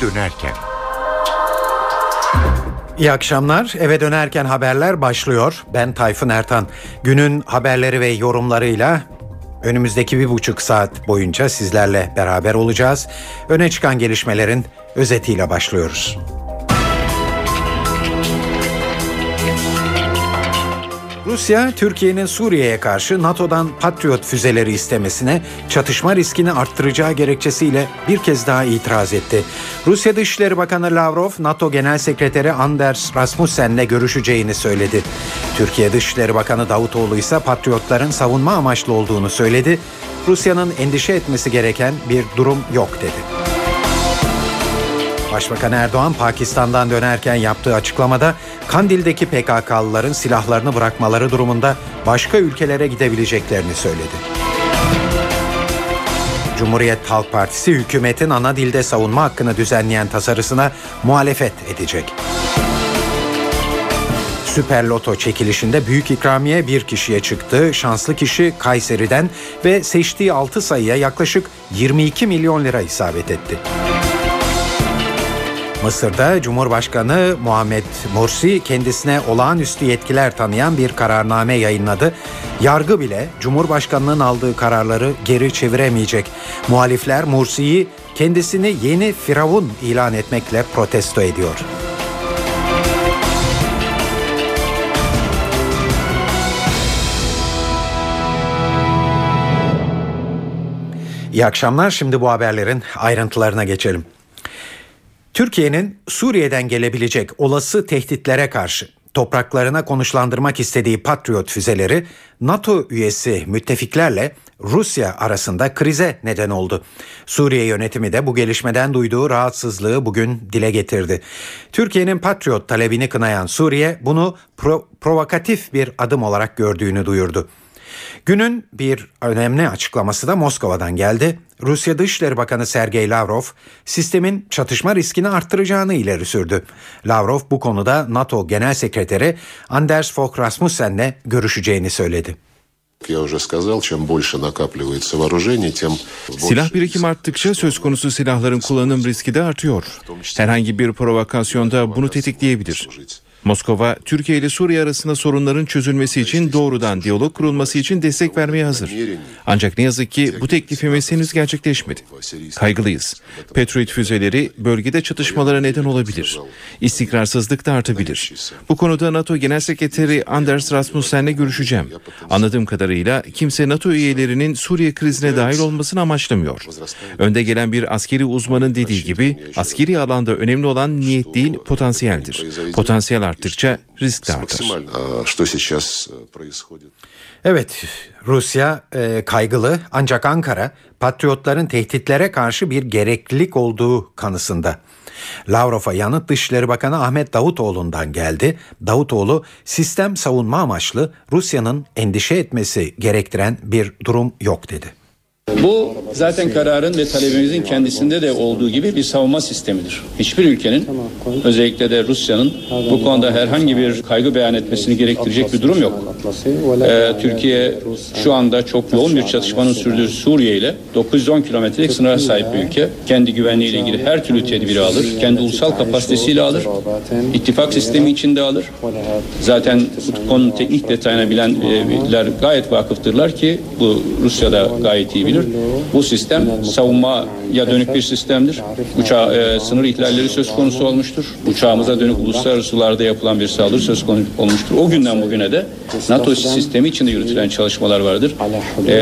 dönerken. İyi akşamlar. Eve dönerken haberler başlıyor. Ben Tayfun Ertan. Günün haberleri ve yorumlarıyla önümüzdeki bir buçuk saat boyunca sizlerle beraber olacağız. Öne çıkan gelişmelerin özetiyle başlıyoruz. Rusya, Türkiye'nin Suriye'ye karşı NATO'dan Patriot füzeleri istemesine çatışma riskini arttıracağı gerekçesiyle bir kez daha itiraz etti. Rusya Dışişleri Bakanı Lavrov, NATO Genel Sekreteri Anders Rasmussen'le görüşeceğini söyledi. Türkiye Dışişleri Bakanı Davutoğlu ise Patriotların savunma amaçlı olduğunu söyledi. Rusya'nın endişe etmesi gereken bir durum yok dedi. Başbakan Erdoğan Pakistan'dan dönerken yaptığı açıklamada Kandil'deki PKK'lıların silahlarını bırakmaları durumunda başka ülkelere gidebileceklerini söyledi. Cumhuriyet Halk Partisi hükümetin ana dilde savunma hakkını düzenleyen tasarısına muhalefet edecek. Süper Loto çekilişinde büyük ikramiye bir kişiye çıktı. Şanslı kişi Kayseri'den ve seçtiği 6 sayıya yaklaşık 22 milyon lira isabet etti. Mısır'da Cumhurbaşkanı Muhammed Mursi kendisine olağanüstü yetkiler tanıyan bir kararname yayınladı. Yargı bile Cumhurbaşkanının aldığı kararları geri çeviremeyecek. Muhalifler Mursi'yi kendisini yeni firavun ilan etmekle protesto ediyor. İyi akşamlar. Şimdi bu haberlerin ayrıntılarına geçelim. Türkiye'nin Suriye'den gelebilecek olası tehditlere karşı topraklarına konuşlandırmak istediği Patriot füzeleri NATO üyesi müttefiklerle Rusya arasında krize neden oldu. Suriye yönetimi de bu gelişmeden duyduğu rahatsızlığı bugün dile getirdi. Türkiye'nin Patriot talebini kınayan Suriye bunu pro- provokatif bir adım olarak gördüğünü duyurdu. Günün bir önemli açıklaması da Moskova'dan geldi. Rusya Dışişleri Bakanı Sergey Lavrov sistemin çatışma riskini arttıracağını ileri sürdü. Lavrov bu konuda NATO Genel Sekreteri Anders Fogh Rasmussen'le görüşeceğini söyledi. Silah birikim arttıkça söz konusu silahların kullanım riski de artıyor. Herhangi bir provokasyonda bunu tetikleyebilir. Moskova, Türkiye ile Suriye arasında sorunların çözülmesi için doğrudan diyalog kurulması için destek vermeye hazır. Ancak ne yazık ki bu teklifimiz henüz gerçekleşmedi. Kaygılıyız. Patriot füzeleri bölgede çatışmalara neden olabilir. İstikrarsızlık da artabilir. Bu konuda NATO Genel Sekreteri Anders Rasmussen'le görüşeceğim. Anladığım kadarıyla kimse NATO üyelerinin Suriye krizine dahil olmasını amaçlamıyor. Önde gelen bir askeri uzmanın dediği gibi askeri alanda önemli olan niyet değil potansiyeldir. Potansiyel arttıkça risk de artar. Evet Rusya e, kaygılı ancak Ankara patriotların tehditlere karşı bir gereklilik olduğu kanısında. Lavrov'a yanıt Dışişleri Bakanı Ahmet Davutoğlu'ndan geldi. Davutoğlu sistem savunma amaçlı Rusya'nın endişe etmesi gerektiren bir durum yok dedi. Bu zaten kararın ve talebimizin kendisinde de olduğu gibi bir savunma sistemidir. Hiçbir ülkenin özellikle de Rusya'nın bu konuda herhangi bir kaygı beyan etmesini gerektirecek bir durum yok. Ee, Türkiye şu anda çok yoğun bir çatışmanın sürdüğü Suriye ile 910 kilometrelik sınıra sahip bir ülke. Kendi güvenliğiyle ilgili her türlü tedbiri alır. Kendi ulusal kapasitesiyle alır. İttifak sistemi içinde alır. Zaten bu konunun teknik detayına bilenler gayet vakıftırlar ki bu Rusya'da gayet iyi bilir edilir. Bu sistem savunmaya dönük bir sistemdir. Uçağı e, sınır ihlalleri söz konusu olmuştur. Uçağımıza dönük uluslararası sularda yapılan bir saldırı söz konusu olmuştur. O günden bugüne de NATO sistemi içinde yürütülen çalışmalar vardır. E,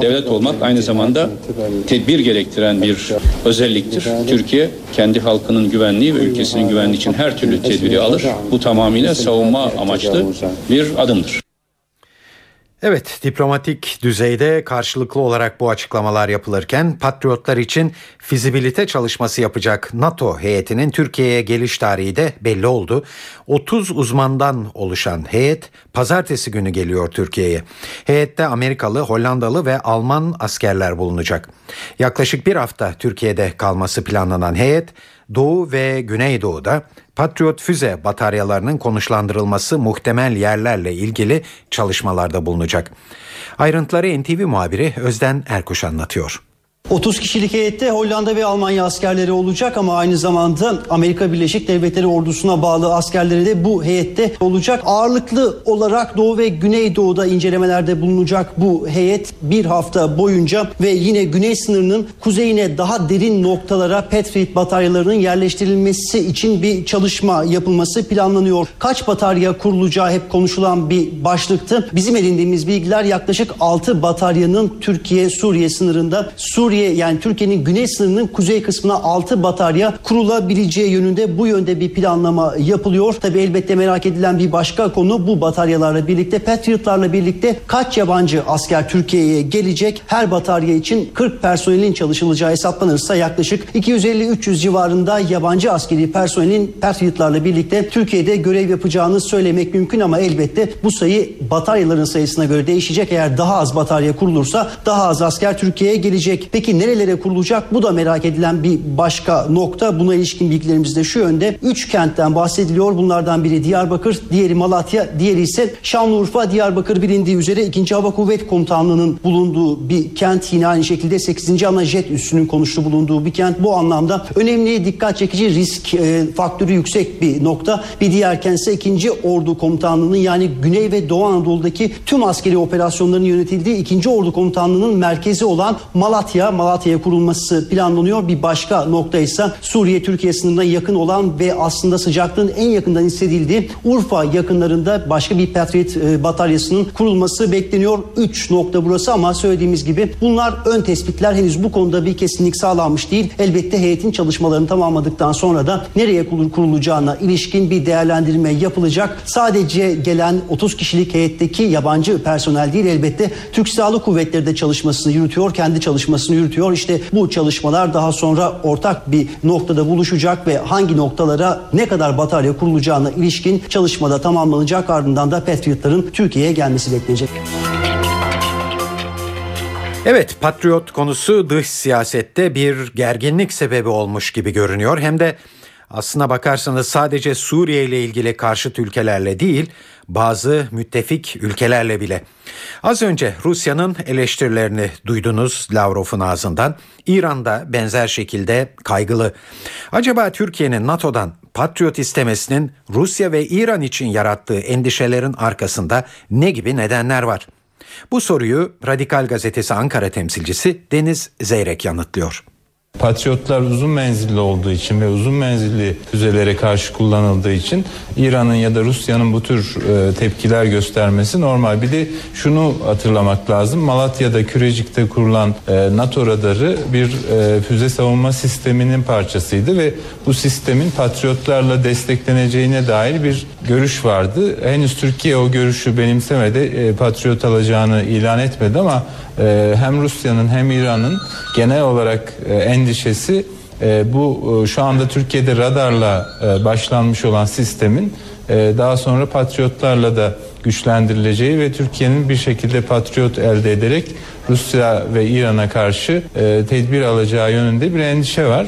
devlet olmak aynı zamanda tedbir gerektiren bir özelliktir. Türkiye kendi halkının güvenliği ve ülkesinin güvenliği için her türlü tedbiri alır. Bu tamamıyla savunma amaçlı bir adımdır. Evet, diplomatik düzeyde karşılıklı olarak bu açıklamalar yapılırken Patriotlar için fizibilite çalışması yapacak NATO heyetinin Türkiye'ye geliş tarihi de belli oldu. 30 uzmandan oluşan heyet pazartesi günü geliyor Türkiye'ye. Heyette Amerikalı, Hollandalı ve Alman askerler bulunacak. Yaklaşık bir hafta Türkiye'de kalması planlanan heyet Doğu ve Güneydoğu'da Patriot füze bataryalarının konuşlandırılması muhtemel yerlerle ilgili çalışmalarda bulunacak. Ayrıntıları NTV muhabiri Özden Erkuş anlatıyor. 30 kişilik heyette Hollanda ve Almanya askerleri olacak ama aynı zamanda Amerika Birleşik Devletleri ordusuna bağlı askerleri de bu heyette olacak. Ağırlıklı olarak Doğu ve Güneydoğu'da incelemelerde bulunacak bu heyet bir hafta boyunca ve yine güney sınırının kuzeyine daha derin noktalara Patriot bataryalarının yerleştirilmesi için bir çalışma yapılması planlanıyor. Kaç batarya kurulacağı hep konuşulan bir başlıktı. Bizim edindiğimiz bilgiler yaklaşık 6 bataryanın Türkiye-Suriye sınırında Suriye yani Türkiye'nin güney sınırının kuzey kısmına 6 batarya kurulabileceği yönünde bu yönde bir planlama yapılıyor. Tabi elbette merak edilen bir başka konu bu bataryalarla birlikte Patriotlarla birlikte kaç yabancı asker Türkiye'ye gelecek? Her batarya için 40 personelin çalışılacağı hesaplanırsa yaklaşık 250-300 civarında yabancı askeri personelin Patriotlarla birlikte Türkiye'de görev yapacağını söylemek mümkün ama elbette bu sayı bataryaların sayısına göre değişecek. Eğer daha az batarya kurulursa daha az asker Türkiye'ye gelecek. Peki nerelere kurulacak? Bu da merak edilen bir başka nokta. Buna ilişkin bilgilerimiz de şu yönde. Üç kentten bahsediliyor. Bunlardan biri Diyarbakır, diğeri Malatya, diğeri ise Şanlıurfa. Diyarbakır bilindiği üzere 2. Hava Kuvvet Komutanlığı'nın bulunduğu bir kent. Yine aynı şekilde 8. Ana Jet Üssü'nün konuştuğu bulunduğu bir kent. Bu anlamda önemli, dikkat çekici risk e, faktörü yüksek bir nokta. Bir diğer kent ise 2. Ordu Komutanlığı'nın yani Güney ve Doğu Anadolu'daki tüm askeri operasyonların yönetildiği 2. Ordu Komutanlığı'nın merkezi olan Malatya. Malatya'ya kurulması planlanıyor. Bir başka nokta ise Suriye-Türkiye sınırına yakın olan ve aslında sıcaklığın en yakından hissedildiği Urfa yakınlarında başka bir Patriot e, bataryasının kurulması bekleniyor. 3 nokta burası ama söylediğimiz gibi bunlar ön tespitler henüz bu konuda bir kesinlik sağlanmış değil. Elbette heyetin çalışmalarını tamamladıktan sonra da nereye kurulacağına ilişkin bir değerlendirme yapılacak. Sadece gelen 30 kişilik heyetteki yabancı personel değil elbette Türk Silahlı Kuvvetleri de çalışmasını yürütüyor. Kendi çalışmasını yürütüyor. İşte bu çalışmalar daha sonra ortak bir noktada buluşacak ve hangi noktalara ne kadar batarya kurulacağına ilişkin çalışmada tamamlanacak. Ardından da Patriot'ların Türkiye'ye gelmesi bekleyecek. Evet, Patriot konusu dış siyasette bir gerginlik sebebi olmuş gibi görünüyor. Hem de aslına bakarsanız sadece Suriye ile ilgili karşıt ülkelerle değil, bazı müttefik ülkelerle bile. Az önce Rusya'nın eleştirilerini duydunuz Lavrov'un ağzından. İran da benzer şekilde kaygılı. Acaba Türkiye'nin NATO'dan Patriot istemesinin Rusya ve İran için yarattığı endişelerin arkasında ne gibi nedenler var? Bu soruyu Radikal Gazetesi Ankara temsilcisi Deniz Zeyrek yanıtlıyor. Patriotlar uzun menzilli olduğu için ve uzun menzilli füzelere karşı kullanıldığı için İran'ın ya da Rusya'nın bu tür e, tepkiler göstermesi normal. Bir de şunu hatırlamak lazım. Malatya'da Kürecik'te kurulan e, NATO radarı bir e, füze savunma sisteminin parçasıydı ve bu sistemin patriotlarla destekleneceğine dair bir görüş vardı. Henüz Türkiye o görüşü benimsemedi. Patriot alacağını ilan etmedi ama e, hem Rusya'nın hem İran'ın genel olarak e, endişesi e, bu şu anda Türkiye'de radarla başlanmış olan sistemin daha sonra patriotlarla da güçlendirileceği ve Türkiye'nin bir şekilde patriot elde ederek Rusya ve İran'a karşı tedbir alacağı yönünde bir endişe var.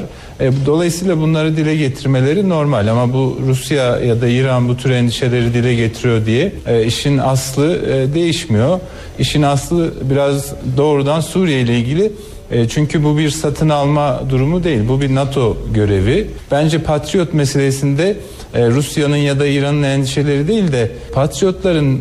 Dolayısıyla bunları dile getirmeleri normal ama bu Rusya ya da İran bu tür endişeleri dile getiriyor diye işin aslı değişmiyor. İşin aslı biraz doğrudan Suriye ile ilgili e, çünkü bu bir satın alma durumu değil. Bu bir NATO görevi. Bence Patriot meselesinde e, Rusya'nın ya da İran'ın endişeleri değil de Patriotların e,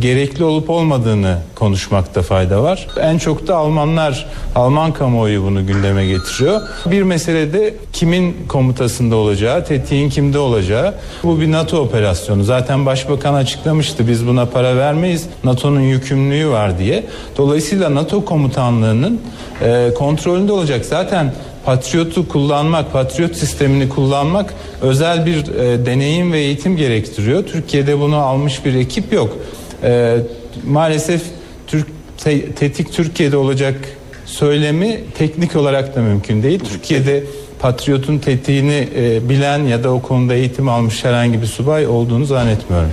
gerekli olup olmadığını konuşmakta fayda var. En çok da Almanlar, Alman kamuoyu bunu gündeme getiriyor. Bir mesele de kimin komutasında olacağı, tetiğin kimde olacağı. Bu bir NATO operasyonu. Zaten Başbakan açıklamıştı biz buna para vermeyiz. NATO'nun yükümlülüğü var diye. Dolayısıyla NATO komutanlığının e, kontrolünde olacak. Zaten Patriot'u kullanmak, Patriot sistemini kullanmak özel bir e, deneyim ve eğitim gerektiriyor. Türkiye'de bunu almış bir ekip yok. E, maalesef te, tetik Türkiye'de olacak söylemi teknik olarak da mümkün değil. Türkiye'de Patriot'un tetiğini e, bilen ya da o konuda eğitim almış herhangi bir subay olduğunu zannetmiyorum.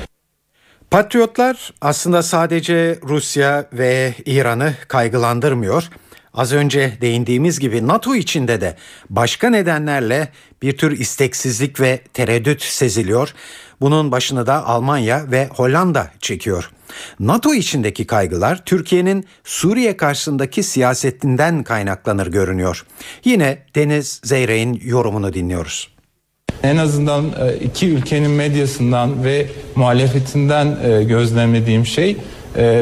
Patriotlar aslında sadece Rusya ve İran'ı kaygılandırmıyor. Az önce değindiğimiz gibi NATO içinde de başka nedenlerle bir tür isteksizlik ve tereddüt seziliyor. Bunun başını da Almanya ve Hollanda çekiyor. NATO içindeki kaygılar Türkiye'nin Suriye karşısındaki siyasetinden kaynaklanır görünüyor. Yine Deniz Zeyrek'in yorumunu dinliyoruz. En azından e, iki ülkenin medyasından ve muhalefetinden e, gözlemlediğim şey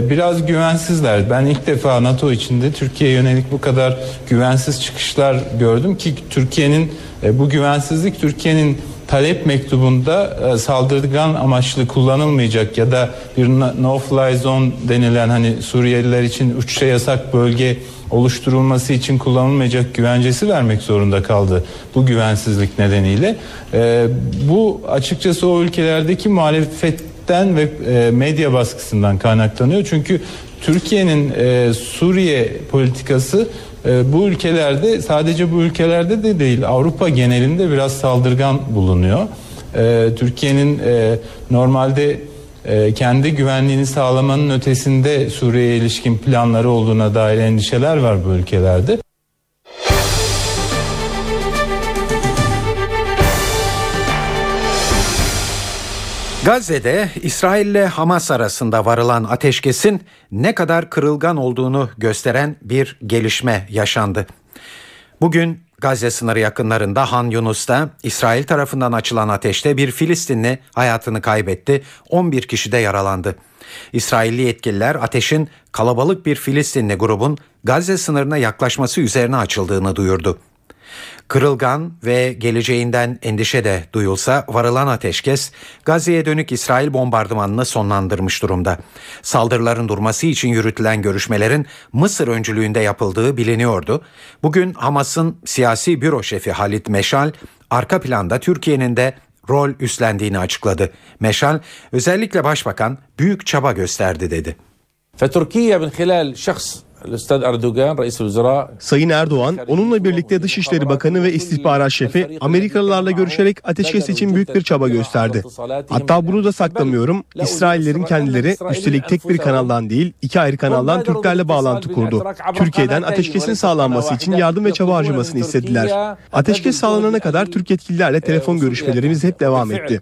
biraz güvensizler. Ben ilk defa NATO içinde Türkiye'ye yönelik bu kadar güvensiz çıkışlar gördüm ki Türkiye'nin bu güvensizlik Türkiye'nin talep mektubunda saldırgan amaçlı kullanılmayacak ya da bir no fly zone denilen hani Suriyeliler için uçuşa yasak bölge oluşturulması için kullanılmayacak güvencesi vermek zorunda kaldı bu güvensizlik nedeniyle. E, bu açıkçası o ülkelerdeki muhalefetten ve e, medya baskısından kaynaklanıyor. Çünkü Türkiye'nin e, Suriye politikası e, bu ülkelerde sadece bu ülkelerde de değil Avrupa genelinde biraz saldırgan bulunuyor. Türkiye'nin normalde kendi güvenliğini sağlamanın ötesinde Suriye'ye ilişkin planları olduğuna dair endişeler var bu ülkelerde. Gazze'de İsrail ile Hamas arasında varılan ateşkesin ne kadar kırılgan olduğunu gösteren bir gelişme yaşandı. Bugün Gazze sınırı yakınlarında Han Yunus'ta İsrail tarafından açılan ateşte bir Filistinli hayatını kaybetti, 11 kişi de yaralandı. İsrailli yetkililer ateşin kalabalık bir Filistinli grubun Gazze sınırına yaklaşması üzerine açıldığını duyurdu. Kırılgan ve geleceğinden endişe de duyulsa varılan ateşkes Gazze'ye dönük İsrail bombardımanını sonlandırmış durumda. Saldırıların durması için yürütülen görüşmelerin Mısır öncülüğünde yapıldığı biliniyordu. Bugün Hamas'ın siyasi büro şefi Halit Meşal arka planda Türkiye'nin de rol üstlendiğini açıkladı. Meşal özellikle başbakan büyük çaba gösterdi dedi. فتركيا من خلال شخص Sayın Erdoğan, onunla birlikte Dışişleri Bakanı ve İstihbarat Şefi Amerikalılarla görüşerek ateşkes için büyük bir çaba gösterdi. Hatta bunu da saklamıyorum. İsraillerin kendileri üstelik tek bir kanaldan değil, iki ayrı kanaldan Türklerle bağlantı kurdu. Türkiye'den ateşkesin sağlanması için yardım ve çaba harcamasını istediler. Ateşkes sağlanana kadar Türk yetkililerle telefon görüşmelerimiz hep devam etti.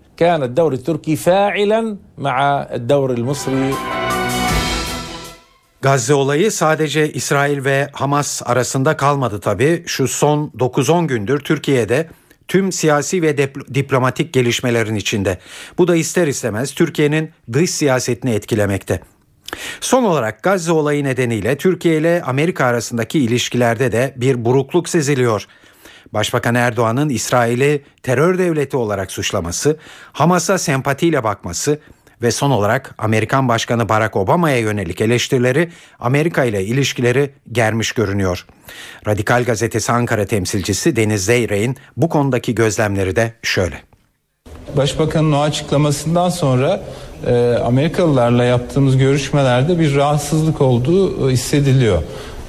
Gazze olayı sadece İsrail ve Hamas arasında kalmadı tabii. Şu son 9-10 gündür Türkiye'de tüm siyasi ve diplomatik gelişmelerin içinde. Bu da ister istemez Türkiye'nin dış siyasetini etkilemekte. Son olarak Gazze olayı nedeniyle Türkiye ile Amerika arasındaki ilişkilerde de bir burukluk seziliyor. Başbakan Erdoğan'ın İsrail'i terör devleti olarak suçlaması, Hamas'a sempatiyle bakması ve son olarak Amerikan Başkanı Barack Obama'ya yönelik eleştirileri Amerika ile ilişkileri germiş görünüyor. Radikal Gazetesi Ankara temsilcisi Deniz Zeyrek'in bu konudaki gözlemleri de şöyle. Başbakanın o açıklamasından sonra e, Amerikalılarla yaptığımız görüşmelerde bir rahatsızlık olduğu hissediliyor.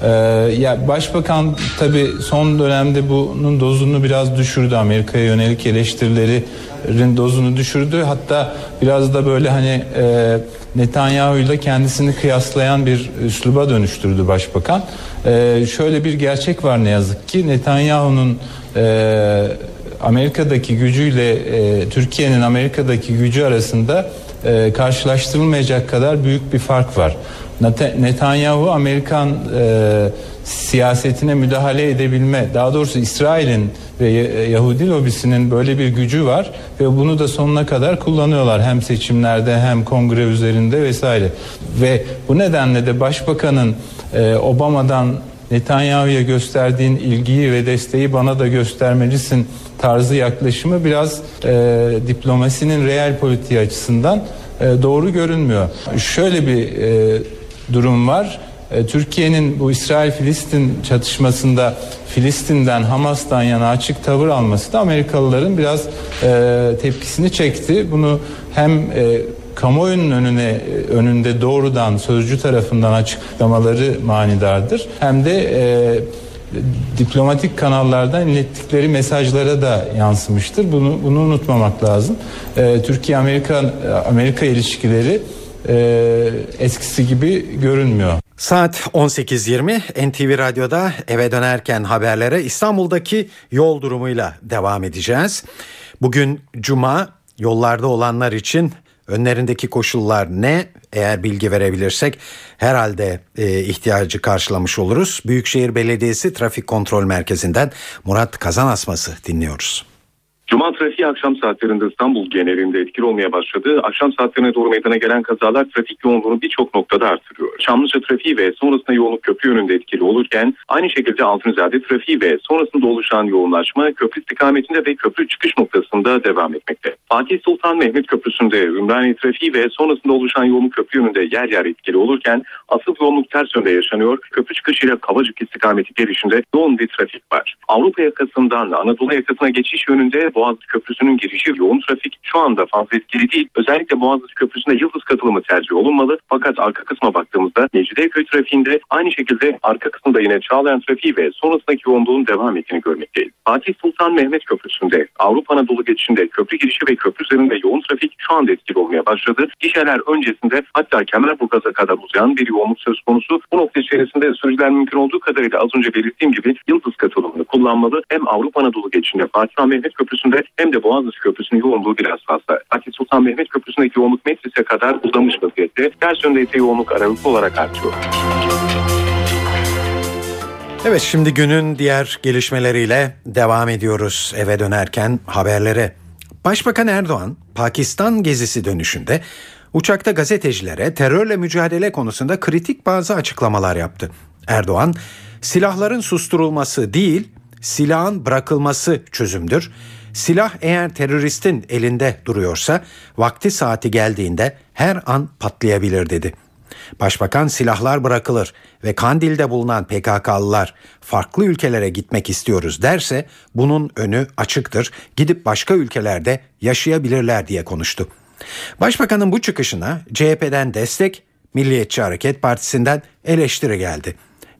Ee, ya başbakan tabi son dönemde bunun dozunu biraz düşürdü Amerika'ya yönelik eleştirilerin dozunu düşürdü hatta biraz da böyle hani e, Netanyahu ile kendisini kıyaslayan bir üsluba dönüştürdü başbakan. E, şöyle bir gerçek var ne yazık ki Netanyahu'nun e, Amerika'daki gücüyle e, Türkiye'nin Amerika'daki gücü arasında e, karşılaştırılmayacak kadar büyük bir fark var. Netanyahu Amerikan e, siyasetine müdahale edebilme, daha doğrusu İsrail'in ve Yahudi lobisinin böyle bir gücü var ve bunu da sonuna kadar kullanıyorlar hem seçimlerde hem kongre üzerinde vesaire. Ve bu nedenle de başbakanın e, Obama'dan Netanyahu'ya gösterdiğin ilgiyi ve desteği bana da göstermelisin tarzı yaklaşımı biraz e, diplomasinin reel politiği açısından e, doğru görünmüyor. Şöyle bir e, durum var. E, Türkiye'nin bu İsrail-Filistin çatışmasında Filistin'den, Hamas'tan yana açık tavır alması da Amerikalıların biraz e, tepkisini çekti. Bunu hem e, kamuoyunun önüne önünde doğrudan sözcü tarafından açıklamaları manidardır. Hem de e, diplomatik kanallardan ilettikleri mesajlara da yansımıştır. Bunu bunu unutmamak lazım. E, Türkiye Amerika Amerika ilişkileri e, eskisi gibi görünmüyor. Saat 18.20 NTV Radyo'da eve dönerken haberlere İstanbul'daki yol durumuyla devam edeceğiz. Bugün Cuma yollarda olanlar için önlerindeki koşullar ne? Eğer bilgi verebilirsek herhalde e, ihtiyacı karşılamış oluruz. Büyükşehir Belediyesi Trafik Kontrol Merkezi'nden Murat Kazan Asması dinliyoruz. Cuma trafiği akşam saatlerinde İstanbul genelinde etkili olmaya başladı. Akşam saatlerine doğru meydana gelen kazalar trafik yoğunluğunu birçok noktada artırıyor. Çamlıca trafiği ve sonrasında yoğunluk köprü yönünde etkili olurken aynı şekilde Altunizade trafiği ve sonrasında oluşan yoğunlaşma köprü istikametinde ve köprü çıkış noktasında devam etmekte. Fatih Sultan Mehmet Köprüsü'nde Ümraniye trafiği ve sonrasında oluşan yoğunluk köprü yönünde yer yer etkili olurken asıl yoğunluk ters yönde yaşanıyor. Köprü çıkışıyla Kavacık istikameti gelişinde yoğun bir trafik var. Avrupa yakasından Anadolu yakasına geçiş yönünde Boğaziçi Köprüsü'nün girişi yoğun trafik şu anda fazla etkili değil. Özellikle Boğaziçi Köprüsü'nde yıldız katılımı tercih olunmalı. Fakat arka kısma baktığımızda Mecidiyeköy trafiğinde aynı şekilde arka kısımda yine Çağlayan trafiği ve sonrasındaki yoğunluğun devam ettiğini görmekteyiz. Fatih Sultan Mehmet Köprüsü'nde Avrupa Anadolu geçişinde köprü girişi ve köprü üzerinde yoğun trafik şu anda etkili olmaya başladı. Gişeler öncesinde hatta Kemerburgaz'a kadar uzayan bir yoğunluk söz konusu. Bu nokta içerisinde sürücüler mümkün olduğu kadarıyla az önce belirttiğim gibi yıldız katılımını kullanmalı. Hem Avrupa Anadolu geçişinde Fatih Sultan Mehmet Köprüsü'nde hem de Boğaziçi Köprüsü'nün yoğunluğu biraz fazla. Fatih Sultan Mehmet Köprüsü'ndeki yoğunluk metrise kadar uzamış vaziyette. Ters yönde ise yoğunluk aralıklı olarak artıyor. Evet şimdi günün diğer gelişmeleriyle devam ediyoruz eve dönerken haberlere. Başbakan Erdoğan Pakistan gezisi dönüşünde uçakta gazetecilere terörle mücadele konusunda kritik bazı açıklamalar yaptı. Erdoğan silahların susturulması değil silahın bırakılması çözümdür. Silah eğer teröristin elinde duruyorsa vakti saati geldiğinde her an patlayabilir dedi. Başbakan silahlar bırakılır ve Kandil'de bulunan PKK'lılar farklı ülkelere gitmek istiyoruz derse bunun önü açıktır. Gidip başka ülkelerde yaşayabilirler diye konuştu. Başbakanın bu çıkışına CHP'den destek, Milliyetçi Hareket Partisi'nden eleştiri geldi.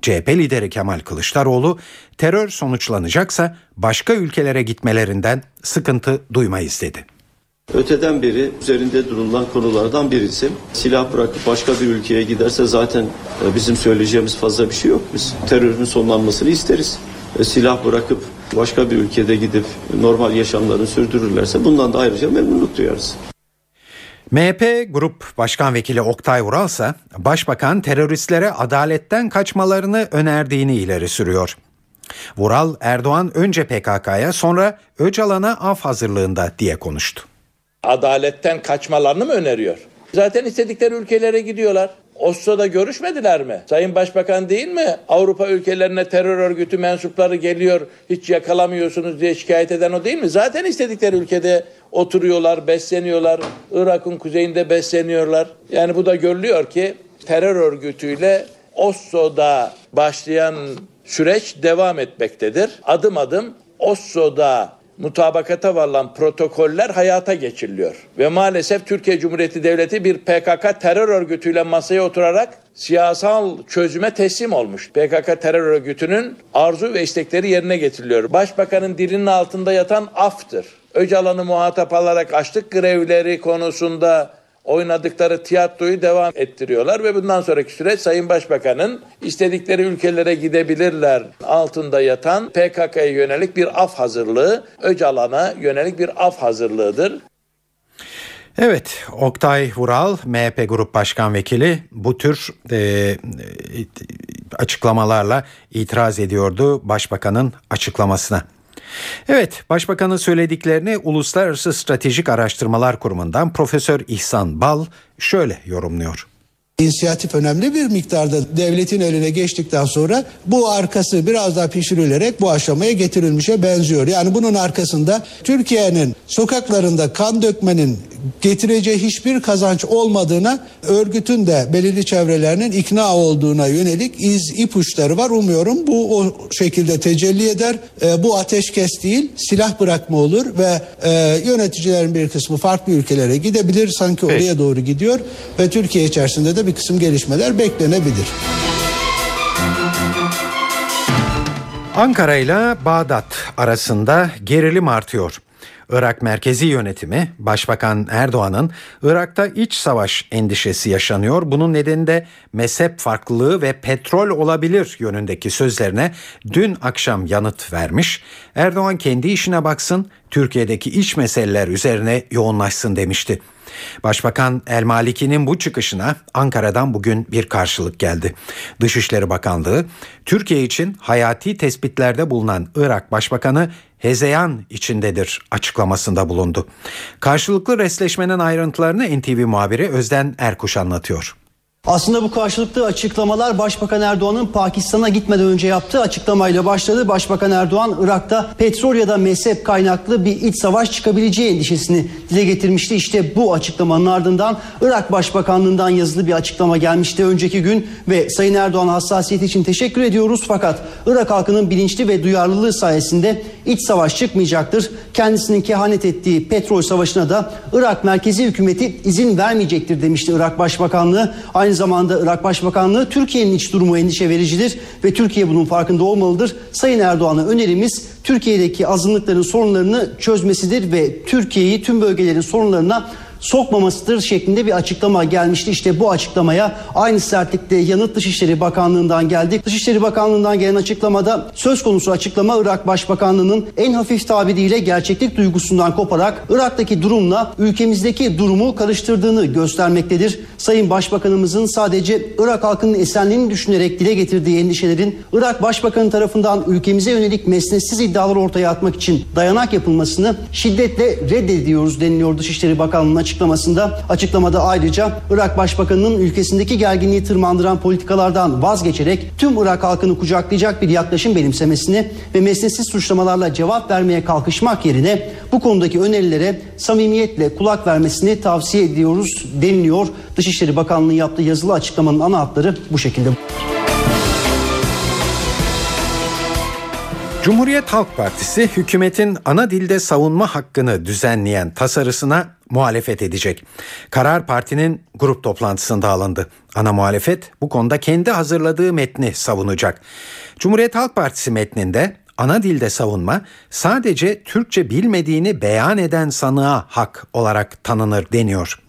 CHP lideri Kemal Kılıçdaroğlu terör sonuçlanacaksa başka ülkelere gitmelerinden sıkıntı duymayız dedi. Öteden beri üzerinde durulan konulardan birisi. Silah bırakıp başka bir ülkeye giderse zaten e, bizim söyleyeceğimiz fazla bir şey yok. Biz terörün sonlanmasını isteriz. E, Silah bırakıp başka bir ülkede gidip normal yaşamlarını sürdürürlerse bundan da ayrıca memnunluk duyarız. MHP Grup Başkan Vekili Oktay Vural ise Başbakan teröristlere adaletten kaçmalarını önerdiğini ileri sürüyor. Vural Erdoğan önce PKK'ya sonra Öcalan'a af hazırlığında diye konuştu. Adaletten kaçmalarını mı öneriyor? Zaten istedikleri ülkelere gidiyorlar. Oslo'da görüşmediler mi? Sayın Başbakan değil mi? Avrupa ülkelerine terör örgütü mensupları geliyor hiç yakalamıyorsunuz diye şikayet eden o değil mi? Zaten istedikleri ülkede oturuyorlar, besleniyorlar. Irak'ın kuzeyinde besleniyorlar. Yani bu da görülüyor ki terör örgütüyle Oslo'da başlayan süreç devam etmektedir. Adım adım Oslo'da mutabakata varılan protokoller hayata geçiriliyor. Ve maalesef Türkiye Cumhuriyeti Devleti bir PKK terör örgütüyle masaya oturarak siyasal çözüme teslim olmuş. PKK terör örgütünün arzu ve istekleri yerine getiriliyor. Başbakanın dilinin altında yatan aftır. Öcalan'ı muhatap alarak açlık grevleri konusunda oynadıkları tiyatroyu devam ettiriyorlar ve bundan sonraki süreç Sayın Başbakan'ın istedikleri ülkelere gidebilirler altında yatan PKK'ya yönelik bir af hazırlığı, Öcalan'a yönelik bir af hazırlığıdır. Evet, Oktay Vural, MHP Grup Başkan Vekili bu tür e, açıklamalarla itiraz ediyordu Başbakanın açıklamasına. Evet, Başbakanın söylediklerini Uluslararası Stratejik Araştırmalar Kurumu'ndan Profesör İhsan Bal şöyle yorumluyor. İnisiyatif önemli bir miktarda devletin eline geçtikten sonra bu arkası biraz daha pişirilerek bu aşamaya getirilmişe benziyor. Yani bunun arkasında Türkiye'nin sokaklarında kan dökmenin getireceği hiçbir kazanç olmadığına örgütün de belirli çevrelerinin ikna olduğuna yönelik iz ipuçları var. Umuyorum bu o şekilde tecelli eder. E, bu ateşkes değil silah bırakma olur ve e, yöneticilerin bir kısmı farklı ülkelere gidebilir. Sanki oraya doğru gidiyor ve Türkiye içerisinde de bir kısım gelişmeler beklenebilir. Ankara ile Bağdat arasında gerilim artıyor. Irak merkezi yönetimi Başbakan Erdoğan'ın Irak'ta iç savaş endişesi yaşanıyor. Bunun nedeni de mezhep farklılığı ve petrol olabilir yönündeki sözlerine dün akşam yanıt vermiş. Erdoğan kendi işine baksın, Türkiye'deki iç meseleler üzerine yoğunlaşsın demişti. Başbakan El Maliki'nin bu çıkışına Ankara'dan bugün bir karşılık geldi. Dışişleri Bakanlığı, Türkiye için hayati tespitlerde bulunan Irak Başbakanı hezeyan içindedir açıklamasında bulundu. Karşılıklı resleşmenin ayrıntılarını NTV muhabiri Özden Erkuş anlatıyor. Aslında bu karşılıklı açıklamalar Başbakan Erdoğan'ın Pakistan'a gitmeden önce yaptığı açıklamayla başladı. Başbakan Erdoğan Irak'ta petrol ya da mezhep kaynaklı bir iç savaş çıkabileceği endişesini dile getirmişti. İşte bu açıklamanın ardından Irak Başbakanlığından yazılı bir açıklama gelmişti önceki gün ve Sayın Erdoğan hassasiyeti için teşekkür ediyoruz fakat Irak halkının bilinçli ve duyarlılığı sayesinde iç savaş çıkmayacaktır. Kendisinin kehanet ettiği petrol savaşına da Irak merkezi hükümeti izin vermeyecektir demişti Irak Başbakanlığı. Aynı zamanda Irak Başbakanlığı Türkiye'nin iç durumu endişe vericidir ve Türkiye bunun farkında olmalıdır. Sayın Erdoğan'a önerimiz Türkiye'deki azınlıkların sorunlarını çözmesidir ve Türkiye'yi tüm bölgelerin sorunlarına sokmamasıdır şeklinde bir açıklama gelmişti. İşte bu açıklamaya aynı sertlikte yanıt Dışişleri Bakanlığı'ndan geldi. Dışişleri Bakanlığı'ndan gelen açıklamada söz konusu açıklama Irak Başbakanlığı'nın en hafif tabiriyle gerçeklik duygusundan koparak Irak'taki durumla ülkemizdeki durumu karıştırdığını göstermektedir. Sayın Başbakanımızın sadece Irak halkının esenliğini düşünerek dile getirdiği endişelerin Irak Başbakanı tarafından ülkemize yönelik mesnetsiz iddialar ortaya atmak için dayanak yapılmasını şiddetle reddediyoruz deniliyor Dışişleri Bakanlığı'nın açıklamasında. Açıklamada ayrıca Irak Başbakanı'nın ülkesindeki gerginliği tırmandıran politikalardan vazgeçerek tüm Irak halkını kucaklayacak bir yaklaşım benimsemesini ve mesnetsiz suçlamalarla cevap vermeye kalkışmak yerine bu konudaki önerilere samimiyetle kulak vermesini tavsiye ediyoruz deniliyor. Dışişleri Bakanlığı yaptığı yazılı açıklamanın ana hatları bu şekilde. Cumhuriyet Halk Partisi hükümetin ana dilde savunma hakkını düzenleyen tasarısına muhalefet edecek. Karar partinin grup toplantısında alındı. Ana muhalefet bu konuda kendi hazırladığı metni savunacak. Cumhuriyet Halk Partisi metninde ana dilde savunma sadece Türkçe bilmediğini beyan eden sanığa hak olarak tanınır deniyor.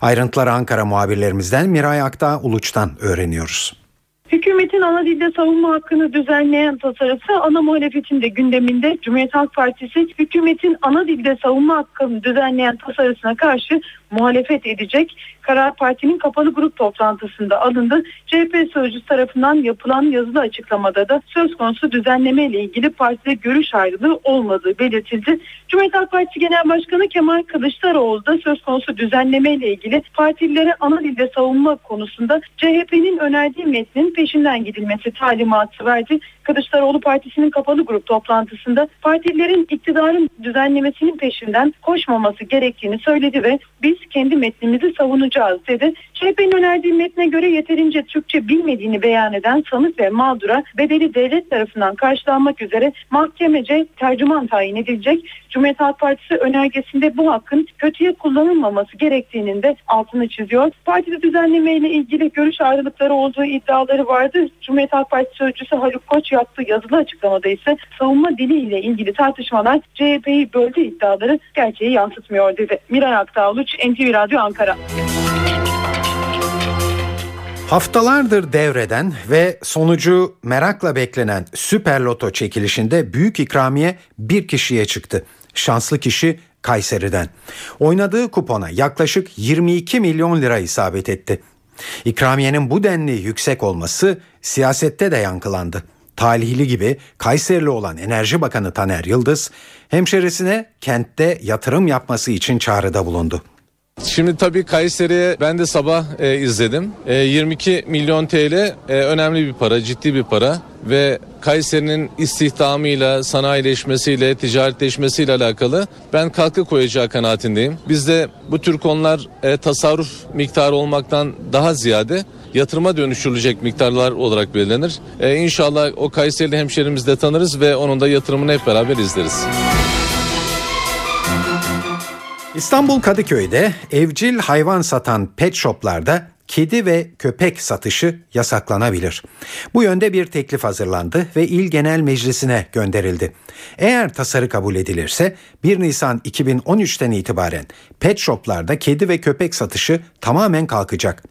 Ayrıntıları Ankara muhabirlerimizden Miray Aktağ Uluç'tan öğreniyoruz. Hükümetin ana dilde savunma hakkını düzenleyen tasarısı ana muhalefetin de gündeminde. Cumhuriyet Halk Partisi hükümetin ana dilde savunma hakkını düzenleyen tasarısına karşı muhalefet edecek. Karar Parti'nin kapalı grup toplantısında alındı. CHP sözcüsü tarafından yapılan yazılı açıklamada da söz konusu düzenleme ile ilgili partide görüş ayrılığı olmadığı belirtildi. Cumhuriyet Halk Partisi Genel Başkanı Kemal Kılıçdaroğlu da söz konusu düzenleme ile ilgili partilere ana dilde savunma konusunda CHP'nin önerdiği metnin peşinden gidilmesi talimatı verdi. Kılıçdaroğlu Partisi'nin kapalı grup toplantısında partilerin iktidarın düzenlemesinin peşinden koşmaması gerektiğini söyledi ve biz kendi metnimizi savunacağız dedi. CHP'nin önerdiği metne göre yeterince Türkçe bilmediğini beyan eden sanık ve mağdura bedeli devlet tarafından karşılanmak üzere mahkemece tercüman tayin edilecek. Cumhuriyet Halk Partisi önergesinde bu hakkın kötüye kullanılmaması gerektiğinin de altını çiziyor. Partide düzenleme ile ilgili görüş ayrılıkları olduğu iddiaları vardı. Cumhuriyet Halk Partisi sözcüsü Haluk Koç yaptığı yazılı açıklamada ise savunma dili ile ilgili tartışmalar CHP'yi böldü iddiaları gerçeği yansıtmıyor dedi. Miray Aktağluç, NTV Radyo Ankara. Haftalardır devreden ve sonucu merakla beklenen Süper Loto çekilişinde büyük ikramiye bir kişiye çıktı. Şanslı kişi Kayseri'den. Oynadığı kupona yaklaşık 22 milyon lira isabet etti. İkramiyenin bu denli yüksek olması siyasette de yankılandı. Talihli gibi Kayserili olan Enerji Bakanı Taner Yıldız, hemşerisine kentte yatırım yapması için çağrıda bulundu. Şimdi tabii Kayseri'ye ben de sabah e, izledim. E, 22 milyon TL e, önemli bir para, ciddi bir para ve Kayseri'nin istihdamıyla, sanayileşmesiyle, ticaretleşmesiyle alakalı ben katkı koyacağı kanaatindeyim. Bizde bu tür konular e, tasarruf miktarı olmaktan daha ziyade yatırıma dönüştürülecek miktarlar olarak belirlenir. E, inşallah o Kayserili hemşerimizi de tanırız ve onun da yatırımını hep beraber izleriz. İstanbul Kadıköy'de evcil hayvan satan pet shoplarda kedi ve köpek satışı yasaklanabilir. Bu yönde bir teklif hazırlandı ve İl Genel Meclisi'ne gönderildi. Eğer tasarı kabul edilirse 1 Nisan 2013'ten itibaren pet shoplarda kedi ve köpek satışı tamamen kalkacak.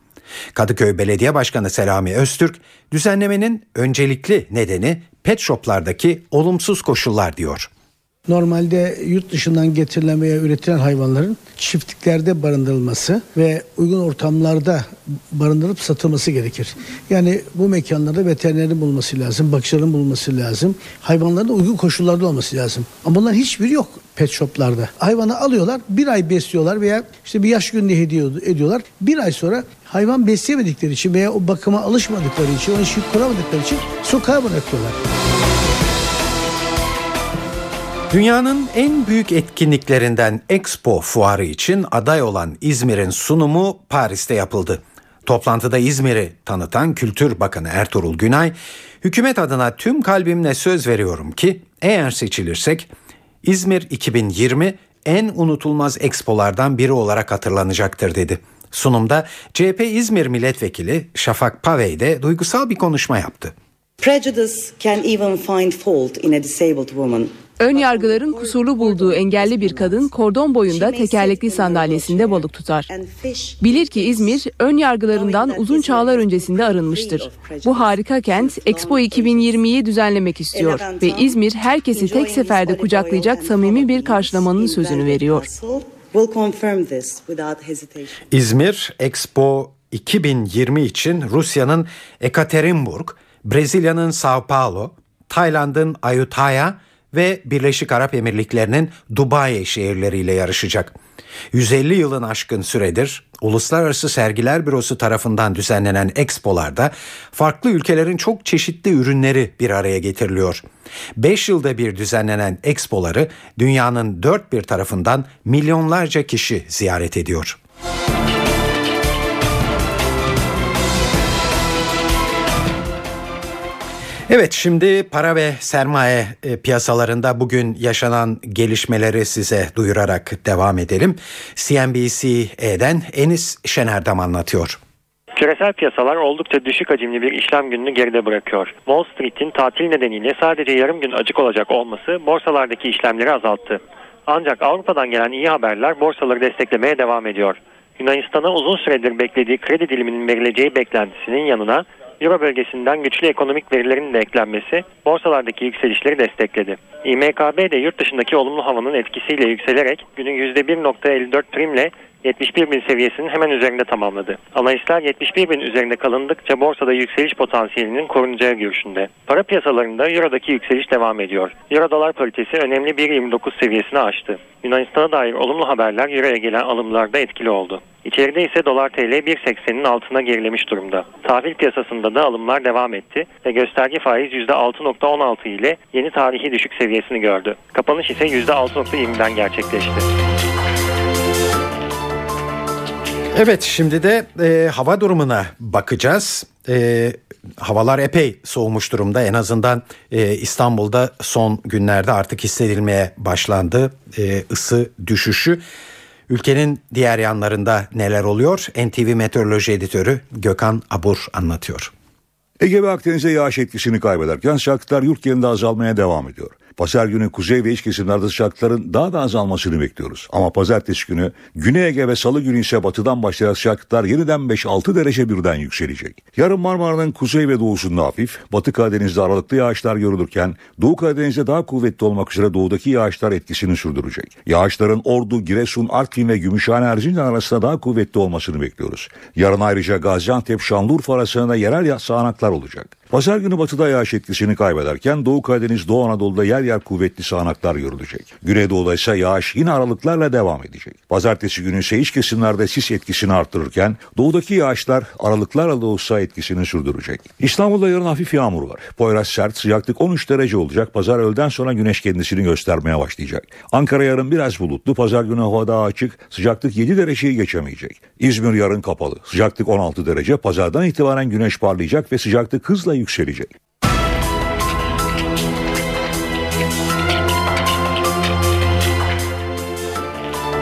Kadıköy Belediye Başkanı Selami Öztürk, düzenlemenin öncelikli nedeni pet shoplardaki olumsuz koşullar diyor. Normalde yurt dışından getirilen veya üretilen hayvanların çiftliklerde barındırılması ve uygun ortamlarda barındırıp satılması gerekir. Yani bu mekanlarda veterinerin bulunması lazım, bakıcıların bulunması lazım. Hayvanların da uygun koşullarda olması lazım. Ama bunların hiçbiri yok pet shoplarda. Hayvanı alıyorlar, bir ay besliyorlar veya işte bir yaş gününde hediye ediyorlar. Bir ay sonra hayvan besleyemedikleri için veya o bakıma alışmadıkları için, ona işi kuramadıkları için sokağa bırakıyorlar. Dünyanın en büyük etkinliklerinden Expo fuarı için aday olan İzmir'in sunumu Paris'te yapıldı. Toplantıda İzmir'i tanıtan Kültür Bakanı Ertuğrul Günay, hükümet adına tüm kalbimle söz veriyorum ki eğer seçilirsek İzmir 2020 en unutulmaz expolardan biri olarak hatırlanacaktır dedi. Sunumda CHP İzmir Milletvekili Şafak Pavey de duygusal bir konuşma yaptı. Prejudice can even find fault in a disabled woman. Ön yargıların kusurlu bulduğu engelli bir kadın kordon boyunda tekerlekli sandalyesinde balık tutar. Bilir ki İzmir ön yargılarından uzun çağlar öncesinde arınmıştır. Bu harika kent Expo 2020'yi düzenlemek istiyor ve İzmir herkesi tek seferde kucaklayacak samimi bir karşılamanın sözünü veriyor. İzmir Expo 2020 için Rusya'nın Ekaterinburg, Brezilya'nın Sao Paulo, Tayland'ın Ayutthaya ve Birleşik Arap Emirlikleri'nin Dubai şehirleriyle yarışacak. 150 yılın aşkın süredir Uluslararası Sergiler Bürosu tarafından düzenlenen expolarda farklı ülkelerin çok çeşitli ürünleri bir araya getiriliyor. 5 yılda bir düzenlenen expoları dünyanın dört bir tarafından milyonlarca kişi ziyaret ediyor. Evet şimdi para ve sermaye e, piyasalarında bugün yaşanan gelişmeleri size duyurarak devam edelim. CNBC'den Enis Şenerdam anlatıyor. Küresel piyasalar oldukça düşük hacimli bir işlem gününü geride bırakıyor. Wall Street'in tatil nedeniyle sadece yarım gün açık olacak olması borsalardaki işlemleri azalttı. Ancak Avrupa'dan gelen iyi haberler borsaları desteklemeye devam ediyor. Yunanistan'a uzun süredir beklediği kredi diliminin verileceği beklentisinin yanına Euro bölgesinden güçlü ekonomik verilerin de eklenmesi borsalardaki yükselişleri destekledi. İMKB de yurt dışındaki olumlu havanın etkisiyle yükselerek günün %1.54 primle 71 bin seviyesinin hemen üzerinde tamamladı. Analistler 71 bin üzerinde kalındıkça borsada yükseliş potansiyelinin korunacağı görüşünde. Para piyasalarında Euro'daki yükseliş devam ediyor. Euro dolar paritesi önemli 1.29 seviyesini aştı. Yunanistan'a dair olumlu haberler Euro'ya gelen alımlarda etkili oldu. İçeride ise dolar TL 1.80'in altına gerilemiş durumda. Tahvil piyasasında da alımlar devam etti ve gösterge faiz %6.16 ile yeni tarihi düşük seviyesini gördü. Kapanış ise %6.20'den gerçekleşti. Evet şimdi de e, hava durumuna bakacağız. E, havalar epey soğumuş durumda. En azından e, İstanbul'da son günlerde artık hissedilmeye başlandı e, ısı düşüşü. Ülkenin diğer yanlarında neler oluyor? NTV Meteoroloji Editörü Gökhan Abur anlatıyor. Ege ve Akdeniz'e yağış etkisini kaybederken sıcaklıklar yurt genelinde azalmaya devam ediyor. Pazar günü kuzey ve iç kesimlerde sıcaklıkların daha da azalmasını bekliyoruz. Ama pazartesi günü Güney Ege ve Salı günü ise batıdan başlayan sıcaklıklar yeniden 5-6 derece birden yükselecek. Yarın Marmara'nın kuzey ve doğusunda hafif, Batı Karadeniz'de aralıklı yağışlar görülürken Doğu Karadeniz'de daha kuvvetli olmak üzere doğudaki yağışlar etkisini sürdürecek. Yağışların Ordu, Giresun, Artvin ve Gümüşhane Erzincan arasında daha kuvvetli olmasını bekliyoruz. Yarın ayrıca Gaziantep, Şanlıurfa arasında yerel sağanaklar olacak. Pazar günü batıda yağış etkisini kaybederken Doğu Karadeniz, Doğu Anadolu'da yer yer kuvvetli sağanaklar görülecek. Güneydoğu'da ise yağış yine aralıklarla devam edecek. Pazartesi günü ise iç kesimlerde sis etkisini arttırırken doğudaki yağışlar aralıklarla da olsa etkisini sürdürecek. İstanbul'da yarın hafif yağmur var. Poyraz sert, sıcaklık 13 derece olacak. Pazar öğleden sonra güneş kendisini göstermeye başlayacak. Ankara yarın biraz bulutlu. Pazar günü hava daha açık. Sıcaklık 7 dereceyi geçemeyecek. İzmir yarın kapalı. Sıcaklık 16 derece. Pazardan itibaren güneş parlayacak ve sıcaklık hızla yükselecek.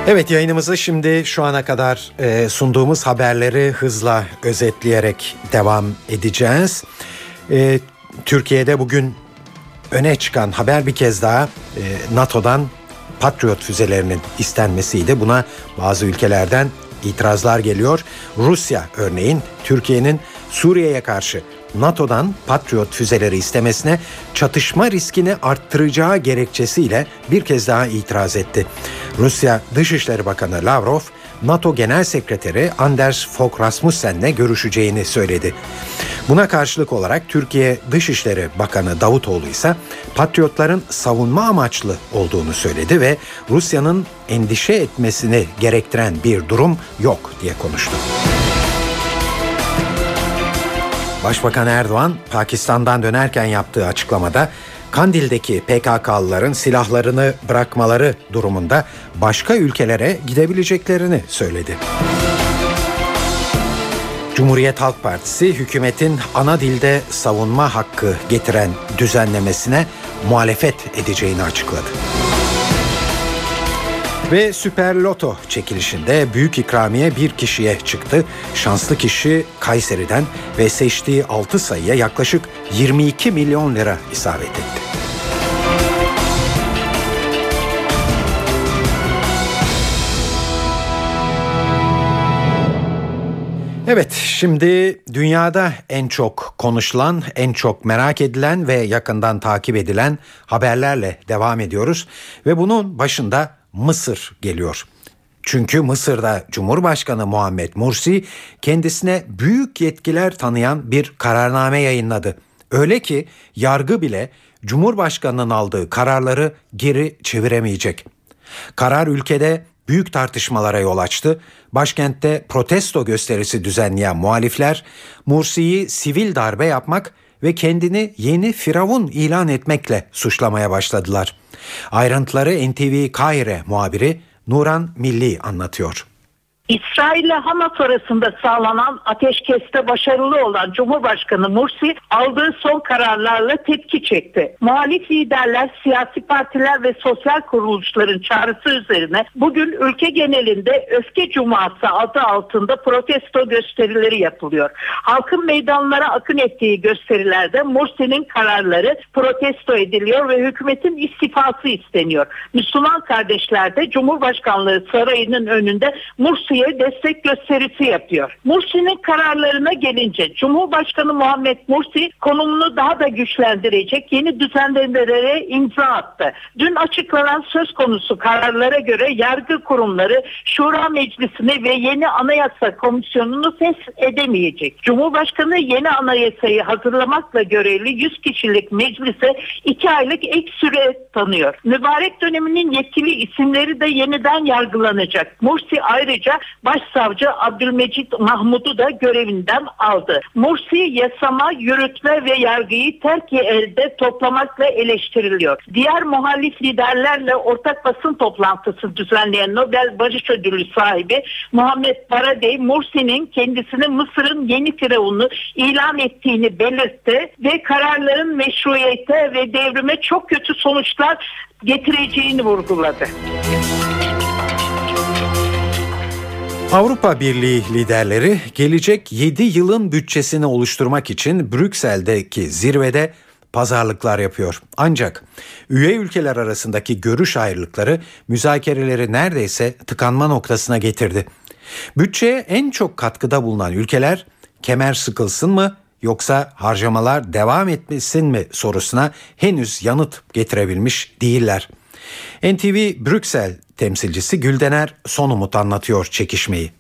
Evet yayınımızı şimdi şu ana kadar e, sunduğumuz haberleri hızla özetleyerek devam edeceğiz. E, Türkiye'de bugün öne çıkan haber bir kez daha e, NATO'dan Patriot füzelerinin istenmesiydi. Buna bazı ülkelerden itirazlar geliyor. Rusya örneğin Türkiye'nin Suriye'ye karşı NATO'dan Patriot füzeleri istemesine çatışma riskini arttıracağı gerekçesiyle bir kez daha itiraz etti. Rusya Dışişleri Bakanı Lavrov, NATO Genel Sekreteri Anders Fogh Rasmussen'le görüşeceğini söyledi. Buna karşılık olarak Türkiye Dışişleri Bakanı Davutoğlu ise Patriotların savunma amaçlı olduğunu söyledi ve Rusya'nın endişe etmesini gerektiren bir durum yok diye konuştu. Başbakan Erdoğan Pakistan'dan dönerken yaptığı açıklamada Kandil'deki PKK'lıların silahlarını bırakmaları durumunda başka ülkelere gidebileceklerini söyledi. Cumhuriyet Halk Partisi hükümetin ana dilde savunma hakkı getiren düzenlemesine muhalefet edeceğini açıkladı. Ve Süper Loto çekilişinde büyük ikramiye bir kişiye çıktı. Şanslı kişi Kayseri'den ve seçtiği 6 sayıya yaklaşık 22 milyon lira isabet etti. Evet şimdi dünyada en çok konuşulan, en çok merak edilen ve yakından takip edilen haberlerle devam ediyoruz. Ve bunun başında Mısır geliyor. Çünkü Mısır'da Cumhurbaşkanı Muhammed Mursi kendisine büyük yetkiler tanıyan bir kararname yayınladı. Öyle ki yargı bile Cumhurbaşkanının aldığı kararları geri çeviremeyecek. Karar ülkede büyük tartışmalara yol açtı. Başkentte protesto gösterisi düzenleyen muhalifler Mursi'yi sivil darbe yapmak ve kendini yeni firavun ilan etmekle suçlamaya başladılar. Ayrıntıları NTV Kahire muhabiri Nuran Milli anlatıyor. İsrail ile Hamas arasında sağlanan ateşkeste başarılı olan Cumhurbaşkanı Mursi aldığı son kararlarla tepki çekti. Muhalif liderler, siyasi partiler ve sosyal kuruluşların çağrısı üzerine bugün ülke genelinde Öfke Cuması adı altında protesto gösterileri yapılıyor. Halkın meydanlara akın ettiği gösterilerde Mursi'nin kararları protesto ediliyor ve hükümetin istifası isteniyor. Müslüman kardeşler de Cumhurbaşkanlığı sarayının önünde Mursi Mursi'ye destek gösterisi yapıyor. Mursi'nin kararlarına gelince Cumhurbaşkanı Muhammed Mursi konumunu daha da güçlendirecek yeni düzenlemelere imza attı. Dün açıklanan söz konusu kararlara göre yargı kurumları Şura Meclisi'ni ve yeni anayasa komisyonunu fes edemeyecek. Cumhurbaşkanı yeni anayasayı hazırlamakla görevli 100 kişilik meclise 2 aylık ek süre tanıyor. Mübarek döneminin yetkili isimleri de yeniden yargılanacak. Mursi ayrıca Başsavcı Abdülmecit Mahmud'u da görevinden aldı. Mursi yasama, yürütme ve yargıyı terk elde toplamakla eleştiriliyor. Diğer muhalif liderlerle ortak basın toplantısı düzenleyen Nobel Barış Ödülü sahibi Muhammed Baradey, Mursi'nin kendisini Mısır'ın yeni firavunu ilan ettiğini belirtti ve kararların meşruiyete ve devrime çok kötü sonuçlar getireceğini vurguladı. Avrupa Birliği liderleri gelecek 7 yılın bütçesini oluşturmak için Brüksel'deki zirvede pazarlıklar yapıyor. Ancak üye ülkeler arasındaki görüş ayrılıkları müzakereleri neredeyse tıkanma noktasına getirdi. Bütçeye en çok katkıda bulunan ülkeler kemer sıkılsın mı yoksa harcamalar devam etmesin mi sorusuna henüz yanıt getirebilmiş değiller. NTV Brüksel temsilcisi Güldener Son Umut anlatıyor çekişmeyi.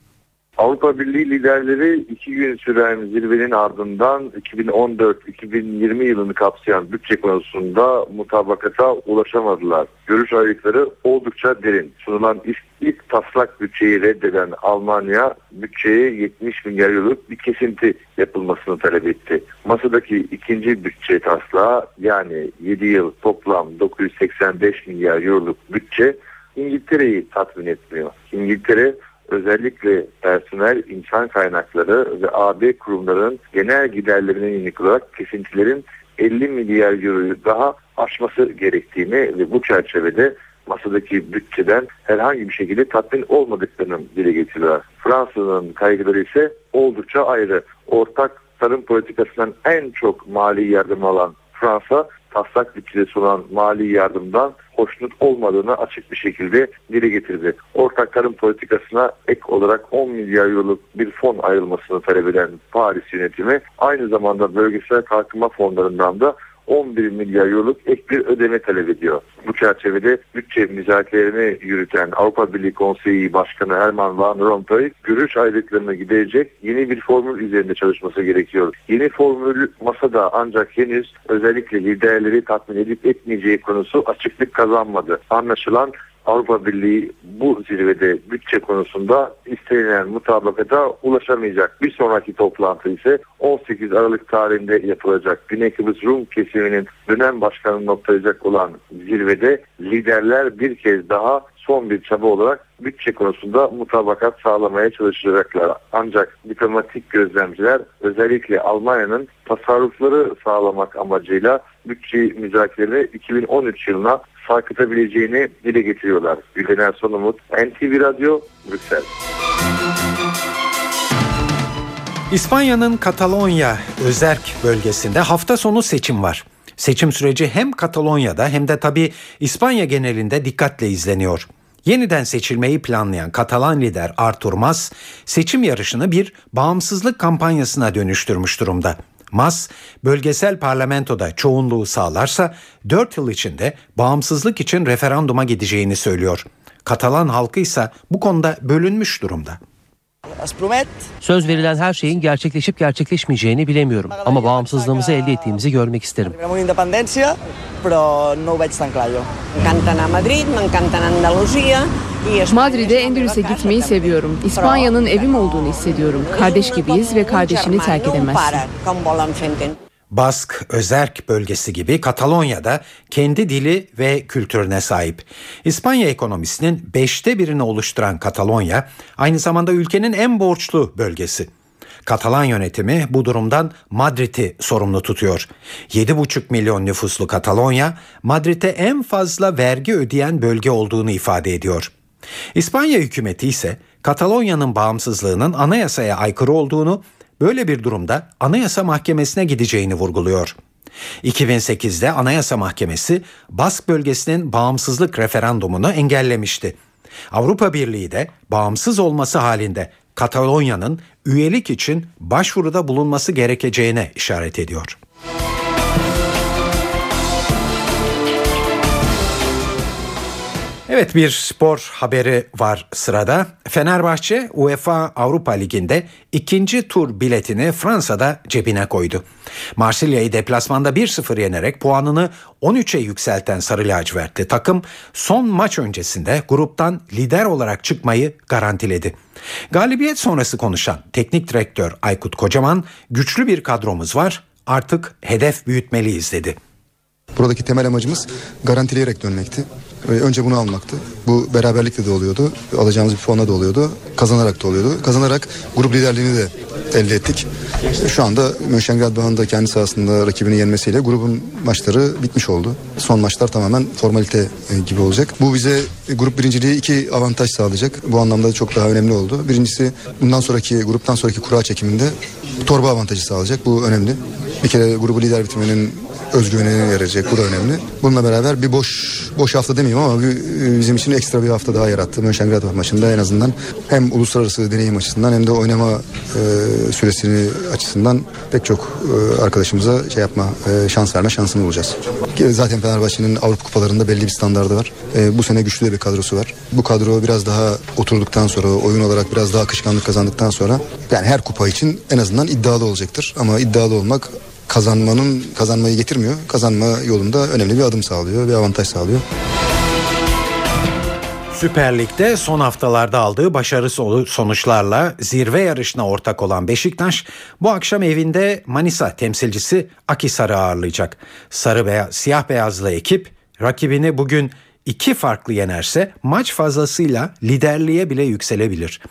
Avrupa Birliği liderleri iki gün süren zirvenin ardından 2014-2020 yılını kapsayan bütçe konusunda mutabakata ulaşamadılar. Görüş ayrılıkları oldukça derin. Sunulan ilk, ilk taslak bütçeyi reddeden Almanya bütçeye 70 milyar euroluk bir kesinti yapılmasını talep etti. Masadaki ikinci bütçe taslağı yani 7 yıl toplam 985 milyar euroluk bütçe İngiltere'yi tatmin etmiyor. İngiltere özellikle personel, insan kaynakları ve AB kurumlarının genel giderlerine yönelik olarak kesintilerin 50 milyar euroyu daha aşması gerektiğini ve bu çerçevede masadaki bütçeden herhangi bir şekilde tatmin olmadıklarını dile getiriyorlar. Fransa'nın kaygıları ise oldukça ayrı. Ortak tarım politikasından en çok mali yardım alan Fransa taslak bütçesi olan mali yardımdan hoşnut olmadığını açık bir şekilde dile getirdi. Ortak tarım politikasına ek olarak 10 milyar euroluk bir fon ayrılmasını talep eden Paris yönetimi aynı zamanda bölgesel kalkınma fonlarından da 11 milyar euroluk ek bir ödeme talep ediyor. Bu çerçevede bütçe müzakerelerini yürüten Avrupa Birliği Konseyi Başkanı Herman Van Rompuy görüş ayrılıklarını giderecek yeni bir formül üzerinde çalışması gerekiyor. Yeni formül masada ancak henüz özellikle liderleri tatmin edip etmeyeceği konusu açıklık kazanmadı. Anlaşılan Avrupa Birliği bu zirvede bütçe konusunda istenilen mutabakata ulaşamayacak. Bir sonraki toplantı ise 18 Aralık tarihinde yapılacak. Güney Kıbrıs Rum kesiminin dönem başkanı noktalayacak olan zirvede liderler bir kez daha son bir çaba olarak bütçe konusunda mutabakat sağlamaya çalışacaklar. Ancak diplomatik gözlemciler özellikle Almanya'nın tasarrufları sağlamak amacıyla bütçe müzakerelerini 2013 yılına sarkıtabileceğini dile getiriyorlar. Güldener Sonumut, NTV Radyo, Brüksel. İspanya'nın Katalonya özerk bölgesinde hafta sonu seçim var. Seçim süreci hem Katalonya'da hem de tabii İspanya genelinde dikkatle izleniyor. Yeniden seçilmeyi planlayan Katalan lider Artur Mas seçim yarışını bir bağımsızlık kampanyasına dönüştürmüş durumda. Mas, bölgesel parlamentoda çoğunluğu sağlarsa 4 yıl içinde bağımsızlık için referanduma gideceğini söylüyor. Katalan halkı ise bu konuda bölünmüş durumda. Söz verilen her şeyin gerçekleşip gerçekleşmeyeceğini bilemiyorum ama bağımsızlığımızı elde ettiğimizi görmek isterim. Madrid'e Endülüs'e gitmeyi seviyorum. İspanya'nın evim olduğunu hissediyorum. Kardeş gibiyiz ve kardeşini terk edemezsin. Bask, Özerk bölgesi gibi Katalonya'da kendi dili ve kültürüne sahip. İspanya ekonomisinin beşte birini oluşturan Katalonya aynı zamanda ülkenin en borçlu bölgesi. Katalan yönetimi bu durumdan Madrid'i sorumlu tutuyor. 7,5 milyon nüfuslu Katalonya, Madrid'e en fazla vergi ödeyen bölge olduğunu ifade ediyor. İspanya hükümeti ise Katalonya'nın bağımsızlığının anayasaya aykırı olduğunu böyle bir durumda Anayasa Mahkemesi'ne gideceğini vurguluyor. 2008'de Anayasa Mahkemesi Bask bölgesinin bağımsızlık referandumunu engellemişti. Avrupa Birliği de bağımsız olması halinde Katalonya'nın üyelik için başvuruda bulunması gerekeceğine işaret ediyor. Evet bir spor haberi var sırada. Fenerbahçe UEFA Avrupa Ligi'nde ikinci tur biletini Fransa'da cebine koydu. Marsilya'yı deplasmanda 1-0 yenerek puanını 13'e yükselten Sarı Lacivertli takım son maç öncesinde gruptan lider olarak çıkmayı garantiledi. Galibiyet sonrası konuşan teknik direktör Aykut Kocaman güçlü bir kadromuz var artık hedef büyütmeliyiz dedi. Buradaki temel amacımız garantileyerek dönmekti. Önce bunu almaktı. Bu beraberlikle de oluyordu. Alacağımız bir puanla da oluyordu. Kazanarak da oluyordu. Kazanarak grup liderliğini de elde ettik. Şu anda Mönchengladbach'ın da kendi sahasında rakibini yenmesiyle grubun maçları bitmiş oldu. Son maçlar tamamen formalite gibi olacak. Bu bize grup birinciliği iki avantaj sağlayacak. Bu anlamda çok daha önemli oldu. Birincisi bundan sonraki gruptan sonraki kura çekiminde torba avantajı sağlayacak. Bu önemli. Bir kere grubu lider bitirmenin özgüvenini verecek. Bu da önemli. Bununla beraber bir boş boş hafta demeyeyim ama bir, bizim için ekstra bir hafta daha yarattı. Mönchengladbach maçında en azından hem uluslararası deneyim açısından hem de oynama e, süresini açısından pek çok e, arkadaşımıza şey yapma e, şans verme şansını bulacağız. Zaten Fenerbahçe'nin Avrupa kupalarında belli bir standardı var. E, bu sene güçlü de bir kadrosu var. Bu kadro biraz daha oturduktan sonra oyun olarak biraz daha akışkanlık kazandıktan sonra yani her kupa için en azından iddialı olacaktır. Ama iddialı olmak kazanmanın kazanmayı getirmiyor. Kazanma yolunda önemli bir adım sağlıyor ve avantaj sağlıyor. Süper Lig'de son haftalarda aldığı başarılı sonuçlarla zirve yarışına ortak olan Beşiktaş bu akşam evinde Manisa temsilcisi Akisar'ı ağırlayacak. Sarı veya siyah beyazlı ekip rakibini bugün iki farklı yenerse maç fazlasıyla liderliğe bile yükselebilir.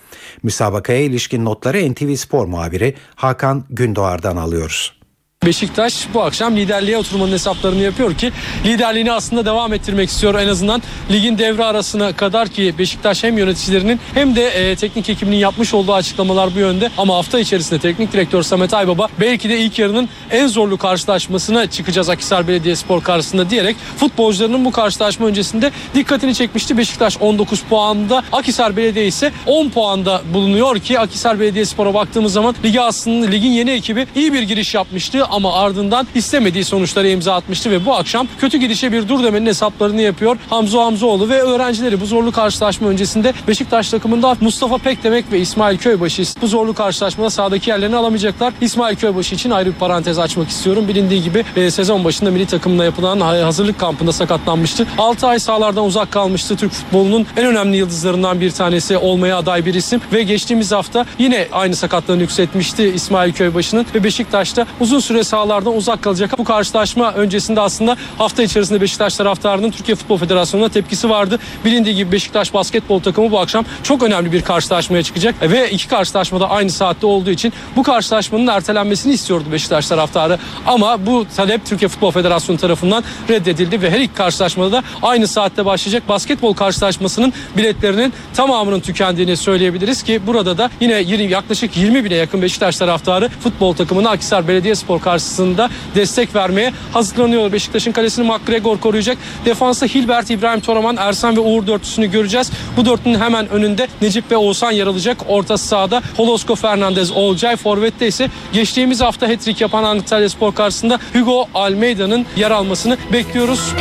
Müsabakaya ilişkin notları NTV Spor muhabiri Hakan Gündoğar'dan alıyoruz. Beşiktaş bu akşam liderliğe oturmanın hesaplarını yapıyor ki liderliğini aslında devam ettirmek istiyor. En azından ligin devre arasına kadar ki Beşiktaş hem yöneticilerinin hem de e, teknik ekibinin yapmış olduğu açıklamalar bu yönde. Ama hafta içerisinde teknik direktör Samet Aybaba belki de ilk yarının en zorlu karşılaşmasına çıkacağız Akhisar Belediyespor karşısında diyerek futbolcularının bu karşılaşma öncesinde dikkatini çekmişti. Beşiktaş 19 puanda, Akhisar Belediye ise 10 puanda bulunuyor ki Akhisar Belediyespor'a baktığımız zaman ligi aslında ligin yeni ekibi iyi bir giriş yapmıştı ama ardından istemediği sonuçlara imza atmıştı ve bu akşam kötü gidişe bir dur demenin hesaplarını yapıyor Hamza Hamzoğlu ve öğrencileri bu zorlu karşılaşma öncesinde Beşiktaş takımında Mustafa Pekdemek ve İsmail Köybaşı bu zorlu karşılaşmada sahadaki yerlerini alamayacaklar. İsmail Köybaşı için ayrı bir parantez açmak istiyorum. Bilindiği gibi e, sezon başında milli takımla yapılan hazırlık kampında sakatlanmıştı. 6 ay sahalardan uzak kalmıştı. Türk futbolunun en önemli yıldızlarından bir tanesi olmaya aday bir isim ve geçtiğimiz hafta yine aynı sakatlığını yükseltmişti İsmail Köybaşı'nın ve Beşiktaş'ta uzun süre sahalardan uzak kalacak. Bu karşılaşma öncesinde aslında hafta içerisinde Beşiktaş taraftarının Türkiye Futbol Federasyonu'na tepkisi vardı. Bilindiği gibi Beşiktaş basketbol takımı bu akşam çok önemli bir karşılaşmaya çıkacak ve iki karşılaşmada aynı saatte olduğu için bu karşılaşmanın ertelenmesini istiyordu Beşiktaş taraftarı. Ama bu talep Türkiye Futbol Federasyonu tarafından reddedildi ve her iki karşılaşmada da aynı saatte başlayacak basketbol karşılaşmasının biletlerinin tamamının tükendiğini söyleyebiliriz ki burada da yine yaklaşık 20 bine yakın Beşiktaş taraftarı futbol takımına Akhisar Belediyespor karşısında destek vermeye hazırlanıyor. Beşiktaş'ın kalesini McGregor koruyacak. Defansta Hilbert, İbrahim Toraman, Ersan ve Uğur dörtlüsünü göreceğiz. Bu dörtlünün hemen önünde Necip ve Oğuzhan yer alacak. Orta sahada Holosko Fernandez, Olcay. Forvet'te ise geçtiğimiz hafta hat-trick yapan Antalya Spor karşısında Hugo Almeida'nın yer almasını bekliyoruz.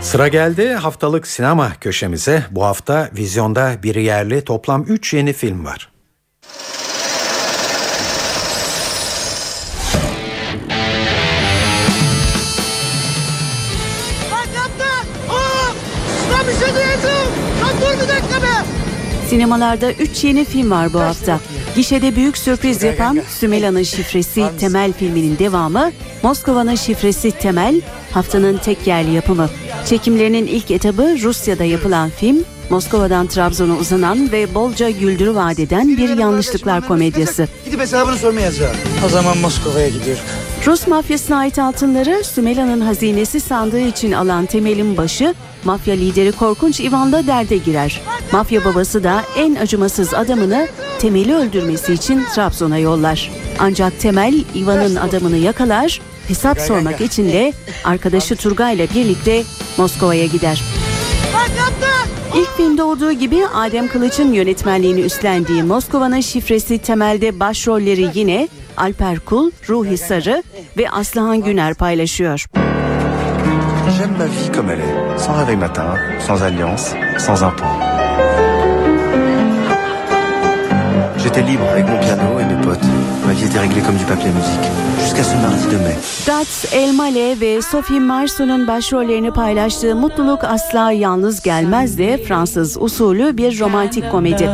Sıra geldi haftalık sinema köşemize. Bu hafta vizyonda bir yerli toplam 3 yeni film var. Sinemalarda 3 yeni film var bu hafta. Gişede büyük sürpriz yapan Sümela'nın Şifresi Temel filminin devamı, Moskova'nın Şifresi Temel, haftanın tek yerli yapımı. Çekimlerinin ilk etabı Rusya'da yapılan film, Moskova'dan Trabzon'a uzanan ve bolca güldürü vaat eden bir yanlışlıklar komedyası. Gidip hesabını sormayacağım. O zaman Moskova'ya gidiyorum. Rus mafyasına ait altınları Sümela'nın hazinesi sandığı için alan Temel'in başı, mafya lideri Korkunç Ivan'la derde girer. Mafya babası da en acımasız adamını Temel'i öldürmesi için Trabzon'a yollar. Ancak Temel Ivan'ın adamını yakalar, hesap sormak için de arkadaşı Turgay ile birlikte Moskova'ya gider. İlk filmde olduğu gibi Adem Kılıç'ın yönetmenliğini üstlendiği Moskova'nın şifresi temelde başrolleri yine Alper Kul, Ruhi Sarı ve Aslıhan Güner paylaşıyor. J'aime ma vie comme elle est, sans réveil matin, sans alliance, sans impôts. J'étais libre avec mon piano et mes potes. Ma vie était réglée comme du papier à musique. Jusqu'à ce mardi de mai. Dats Elmale ve Sophie Marceau'nun başrollerini paylaştığı Mutluluk Asla Yalnız Gelmez de Fransız usulü bir romantik komedi.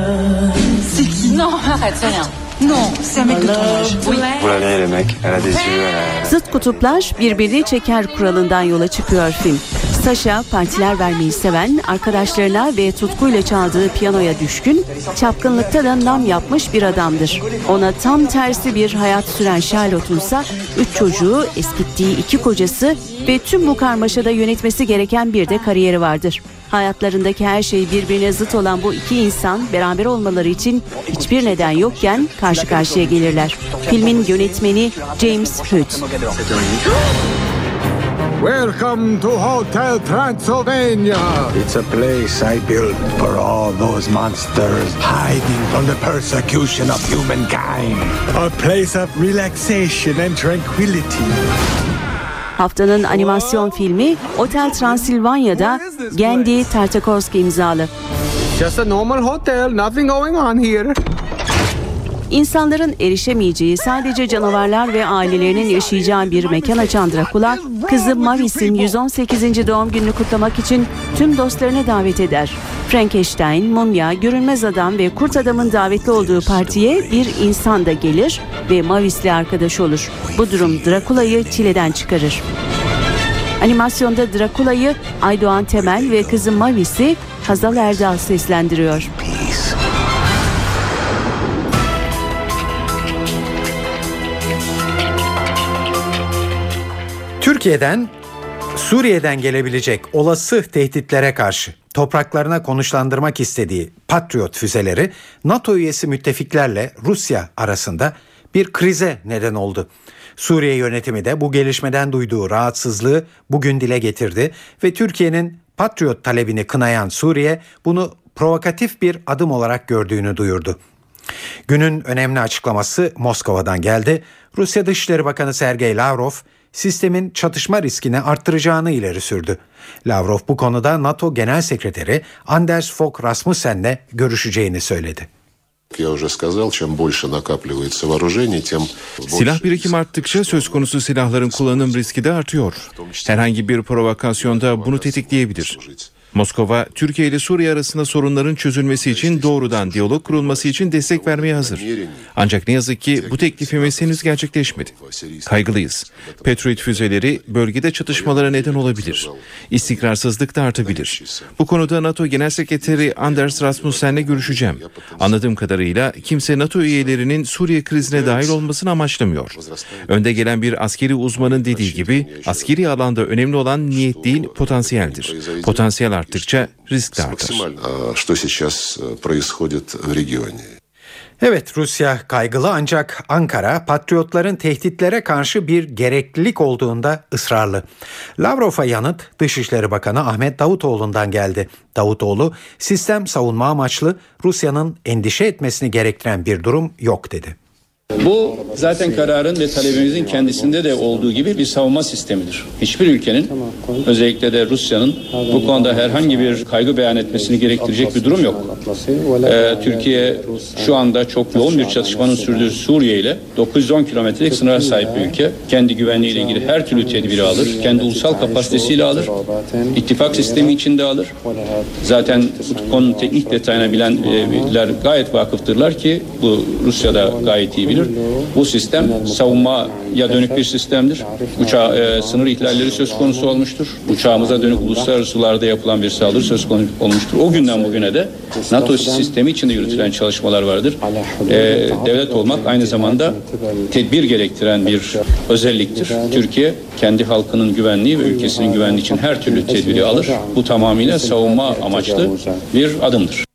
Non, arrête, c'est rien. Non, c'est un mec de ton âge. Oui. Zıt kutuplar birbirini çeker kuralından yola çıkıyor film. Sasha partiler vermeyi seven, arkadaşlarına ve tutkuyla çaldığı piyanoya düşkün, çapkınlıkta da nam yapmış bir adamdır. Ona tam tersi bir hayat süren Charlotte'un ise üç çocuğu, eskittiği iki kocası ve tüm bu karmaşada yönetmesi gereken bir de kariyeri vardır. Hayatlarındaki her şey birbirine zıt olan bu iki insan beraber olmaları için hiçbir neden yokken karşı karşıya gelirler. Filmin yönetmeni James Hood. Welcome to Hotel Transylvania. It's a place I built for all those monsters hiding from the persecution of humankind. A place of relaxation and tranquility. Haftanın animasyon filmi Otel Transilvanya'da Gendy Tartakovsky imzalı. Just a normal hotel, nothing going on here. İnsanların erişemeyeceği sadece canavarlar ve ailelerinin yaşayacağı bir mekan açan Dracula, kızı Mavis'in 118. doğum gününü kutlamak için tüm dostlarını davet eder. Frankenstein, Mumya, Görünmez Adam ve Kurt Adam'ın davetli olduğu partiye bir insan da gelir ve Mavis'le arkadaş olur. Bu durum Dracula'yı çileden çıkarır. Animasyonda Dracula'yı Aydoğan Temel ve kızı Mavis'i Hazal Erdal seslendiriyor. Türkiye'den Suriye'den gelebilecek olası tehditlere karşı topraklarına konuşlandırmak istediği Patriot füzeleri NATO üyesi müttefiklerle Rusya arasında bir krize neden oldu. Suriye yönetimi de bu gelişmeden duyduğu rahatsızlığı bugün dile getirdi ve Türkiye'nin Patriot talebini kınayan Suriye bunu provokatif bir adım olarak gördüğünü duyurdu. Günün önemli açıklaması Moskova'dan geldi. Rusya Dışişleri Bakanı Sergey Lavrov sistemin çatışma riskini arttıracağını ileri sürdü. Lavrov bu konuda NATO Genel Sekreteri Anders Fogh Rasmussen'le görüşeceğini söyledi. Silah birikim arttıkça söz konusu silahların kullanım riski de artıyor. Herhangi bir provokasyonda bunu tetikleyebilir. Moskova, Türkiye ile Suriye arasında sorunların çözülmesi için doğrudan diyalog kurulması için destek vermeye hazır. Ancak ne yazık ki bu teklifimiz henüz gerçekleşmedi. Kaygılıyız. Patriot füzeleri bölgede çatışmalara neden olabilir. İstikrarsızlık da artabilir. Bu konuda NATO Genel Sekreteri Anders Rasmussen'le görüşeceğim. Anladığım kadarıyla kimse NATO üyelerinin Suriye krizine dahil olmasını amaçlamıyor. Önde gelen bir askeri uzmanın dediği gibi askeri alanda önemli olan niyet değil potansiyeldir. Potansiyel arttıkça risk de artar. Evet Rusya kaygılı ancak Ankara patriotların tehditlere karşı bir gereklilik olduğunda ısrarlı. Lavrov'a yanıt Dışişleri Bakanı Ahmet Davutoğlu'ndan geldi. Davutoğlu sistem savunma amaçlı Rusya'nın endişe etmesini gerektiren bir durum yok dedi. Bu zaten kararın ve talebimizin kendisinde de olduğu gibi bir savunma sistemidir. Hiçbir ülkenin özellikle de Rusya'nın bu konuda herhangi bir kaygı beyan etmesini gerektirecek bir durum yok. Ee, Türkiye şu anda çok yoğun bir çatışmanın sürdüğü Suriye ile 910 kilometrelik sınıra sahip bir ülke. Kendi güvenliği ile ilgili her türlü tedbiri alır. Kendi ulusal kapasitesiyle alır. İttifak sistemi içinde alır. Zaten bu konunun teknik detayına bilenler gayet vakıftırlar ki bu Rusya'da gayet iyi bilir. Bu sistem savunmaya dönük bir sistemdir. Uçağı e, sınır ihlalleri söz konusu olmuştur. Uçağımıza dönük uluslararası sularda yapılan bir saldırı söz konusu olmuştur. O günden bugüne de NATO sistemi içinde yürütülen çalışmalar vardır. E, devlet olmak aynı zamanda tedbir gerektiren bir özelliktir. Türkiye kendi halkının güvenliği ve ülkesinin güvenliği için her türlü tedbiri alır. Bu tamamıyla savunma amaçlı bir adımdır.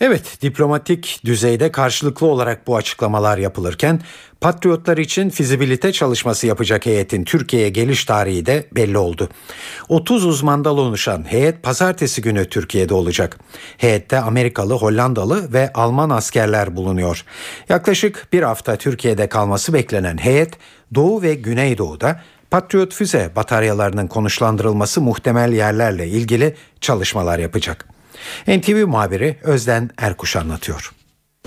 Evet, diplomatik düzeyde karşılıklı olarak bu açıklamalar yapılırken Patriotlar için fizibilite çalışması yapacak heyetin Türkiye'ye geliş tarihi de belli oldu. 30 uzmandan oluşan heyet pazartesi günü Türkiye'de olacak. Heyette Amerikalı, Hollandalı ve Alman askerler bulunuyor. Yaklaşık bir hafta Türkiye'de kalması beklenen heyet Doğu ve Güneydoğu'da Patriot füze bataryalarının konuşlandırılması muhtemel yerlerle ilgili çalışmalar yapacak. NTV muhabiri Özden Erkuş anlatıyor.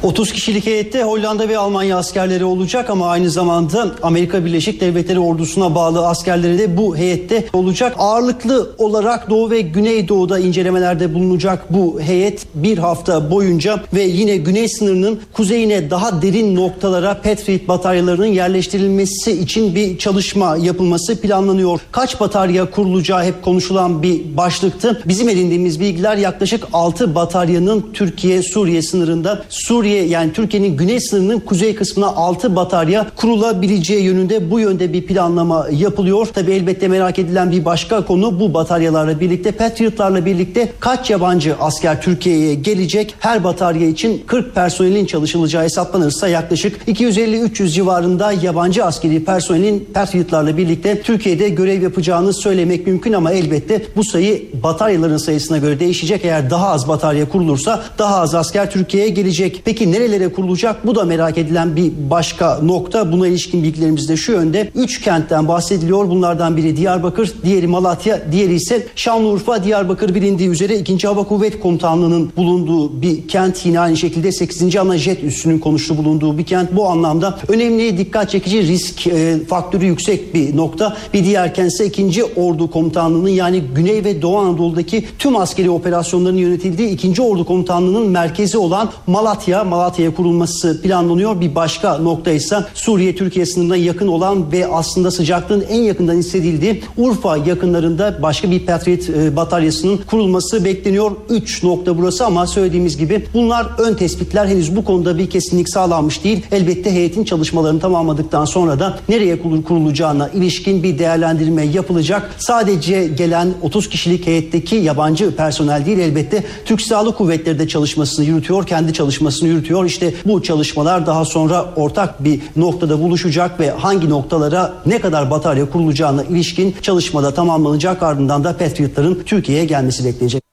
30 kişilik heyette Hollanda ve Almanya askerleri olacak ama aynı zamanda Amerika Birleşik Devletleri ordusuna bağlı askerleri de bu heyette olacak. Ağırlıklı olarak Doğu ve Güneydoğu'da incelemelerde bulunacak bu heyet bir hafta boyunca ve yine güney sınırının kuzeyine daha derin noktalara Patriot bataryalarının yerleştirilmesi için bir çalışma yapılması planlanıyor. Kaç batarya kurulacağı hep konuşulan bir başlıktı. Bizim edindiğimiz bilgiler yaklaşık 6 bataryanın Türkiye-Suriye sınırında Suriye yani Türkiye'nin güney sınırının kuzey kısmına 6 batarya kurulabileceği yönünde bu yönde bir planlama yapılıyor. Tabi elbette merak edilen bir başka konu bu bataryalarla birlikte Patriotlarla birlikte kaç yabancı asker Türkiye'ye gelecek? Her batarya için 40 personelin çalışılacağı hesaplanırsa yaklaşık 250-300 civarında yabancı askeri personelin Patriotlarla birlikte Türkiye'de görev yapacağını söylemek mümkün ama elbette bu sayı bataryaların sayısına göre değişecek. Eğer daha az batarya kurulursa daha az asker Türkiye'ye gelecek. Peki nerelere kurulacak? Bu da merak edilen bir başka nokta. Buna ilişkin bilgilerimiz de şu yönde. Üç kentten bahsediliyor. Bunlardan biri Diyarbakır, diğeri Malatya, diğeri ise Şanlıurfa. Diyarbakır bilindiği üzere 2. Hava Kuvvet Komutanlığı'nın bulunduğu bir kent. Yine aynı şekilde 8. Ana Jet üssünün konuştuğu bulunduğu bir kent. Bu anlamda önemli, dikkat çekici risk e, faktörü yüksek bir nokta. Bir diğer kent ise 2. Ordu Komutanlığı'nın yani Güney ve Doğu Anadolu'daki tüm askeri operasyonların yönetildiği 2. Ordu Komutanlığı'nın merkezi olan Malatya. Malatya'ya kurulması planlanıyor. Bir başka nokta ise Suriye-Türkiye sınırına yakın olan ve aslında sıcaklığın en yakından hissedildiği Urfa yakınlarında başka bir Patriot e, bataryasının kurulması bekleniyor. 3 nokta burası ama söylediğimiz gibi bunlar ön tespitler henüz bu konuda bir kesinlik sağlanmış değil. Elbette heyetin çalışmalarını tamamladıktan sonra da nereye kurulacağına ilişkin bir değerlendirme yapılacak. Sadece gelen 30 kişilik heyetteki yabancı personel değil elbette Türk Silahlı Kuvvetleri de çalışmasını yürütüyor, kendi çalışmasını yürütüyor. İşte bu çalışmalar daha sonra ortak bir noktada buluşacak ve hangi noktalara ne kadar batarya kurulacağına ilişkin çalışmada tamamlanacak. Ardından da Patriot'ların Türkiye'ye gelmesi beklenecek.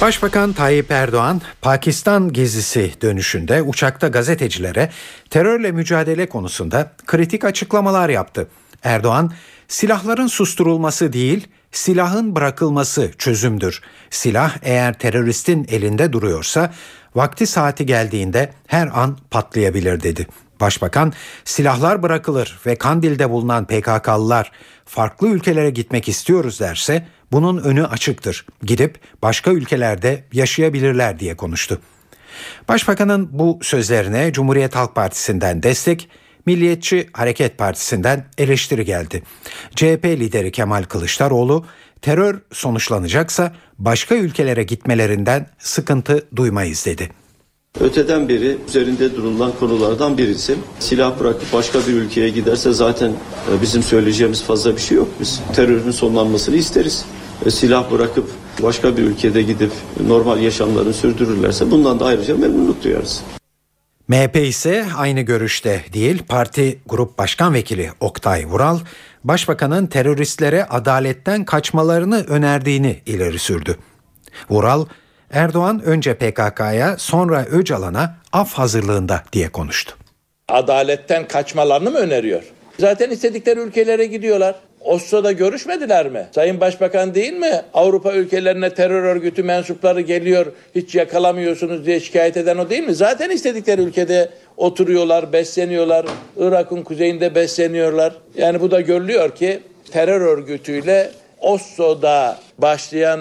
Başbakan Tayyip Erdoğan, Pakistan gezisi dönüşünde uçakta gazetecilere terörle mücadele konusunda kritik açıklamalar yaptı. Erdoğan, silahların susturulması değil, silahın bırakılması çözümdür. Silah eğer teröristin elinde duruyorsa vakti saati geldiğinde her an patlayabilir dedi. Başbakan silahlar bırakılır ve Kandil'de bulunan PKK'lılar farklı ülkelere gitmek istiyoruz derse bunun önü açıktır. Gidip başka ülkelerde yaşayabilirler diye konuştu. Başbakanın bu sözlerine Cumhuriyet Halk Partisi'nden destek, Milliyetçi Hareket Partisi'nden eleştiri geldi. CHP lideri Kemal Kılıçdaroğlu terör sonuçlanacaksa başka ülkelere gitmelerinden sıkıntı duymayız dedi. Öteden beri üzerinde durulan konulardan birisi. Silah bırakıp başka bir ülkeye giderse zaten bizim söyleyeceğimiz fazla bir şey yok. Biz terörün sonlanmasını isteriz. Silah bırakıp başka bir ülkede gidip normal yaşamlarını sürdürürlerse bundan da ayrıca memnunluk duyarız. MHP ise aynı görüşte değil. Parti Grup Başkan Vekili Oktay Vural, Başbakanın teröristlere adaletten kaçmalarını önerdiğini ileri sürdü. Vural, Erdoğan önce PKK'ya sonra Öcalan'a af hazırlığında diye konuştu. Adaletten kaçmalarını mı öneriyor? Zaten istedikleri ülkelere gidiyorlar. Oslo'da görüşmediler mi? Sayın Başbakan değil mi? Avrupa ülkelerine terör örgütü mensupları geliyor hiç yakalamıyorsunuz diye şikayet eden o değil mi? Zaten istedikleri ülkede oturuyorlar, besleniyorlar. Irak'ın kuzeyinde besleniyorlar. Yani bu da görülüyor ki terör örgütüyle Oslo'da başlayan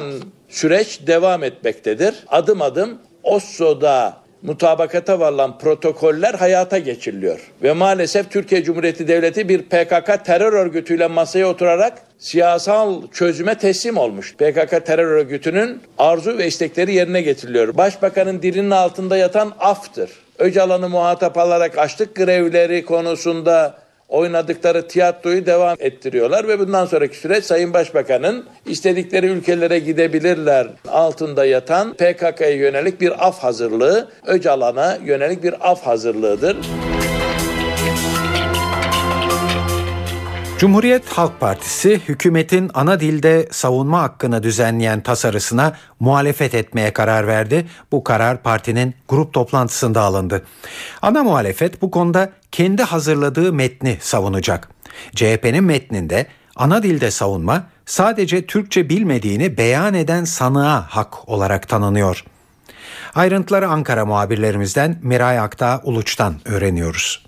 süreç devam etmektedir. Adım adım Oslo'da mutabakata varılan protokoller hayata geçiriliyor. Ve maalesef Türkiye Cumhuriyeti Devleti bir PKK terör örgütüyle masaya oturarak siyasal çözüme teslim olmuş. PKK terör örgütünün arzu ve istekleri yerine getiriliyor. Başbakanın dilinin altında yatan aftır. Öcalan'ı muhatap alarak açlık grevleri konusunda oynadıkları tiyatroyu devam ettiriyorlar ve bundan sonraki süreç Sayın Başbakan'ın istedikleri ülkelere gidebilirler altında yatan PKK'ya yönelik bir af hazırlığı, Öcalan'a yönelik bir af hazırlığıdır. Cumhuriyet Halk Partisi hükümetin ana dilde savunma hakkını düzenleyen tasarısına muhalefet etmeye karar verdi. Bu karar partinin grup toplantısında alındı. Ana muhalefet bu konuda kendi hazırladığı metni savunacak. CHP'nin metninde ana dilde savunma sadece Türkçe bilmediğini beyan eden sanığa hak olarak tanınıyor. Ayrıntıları Ankara muhabirlerimizden Miray Aktağ Uluç'tan öğreniyoruz.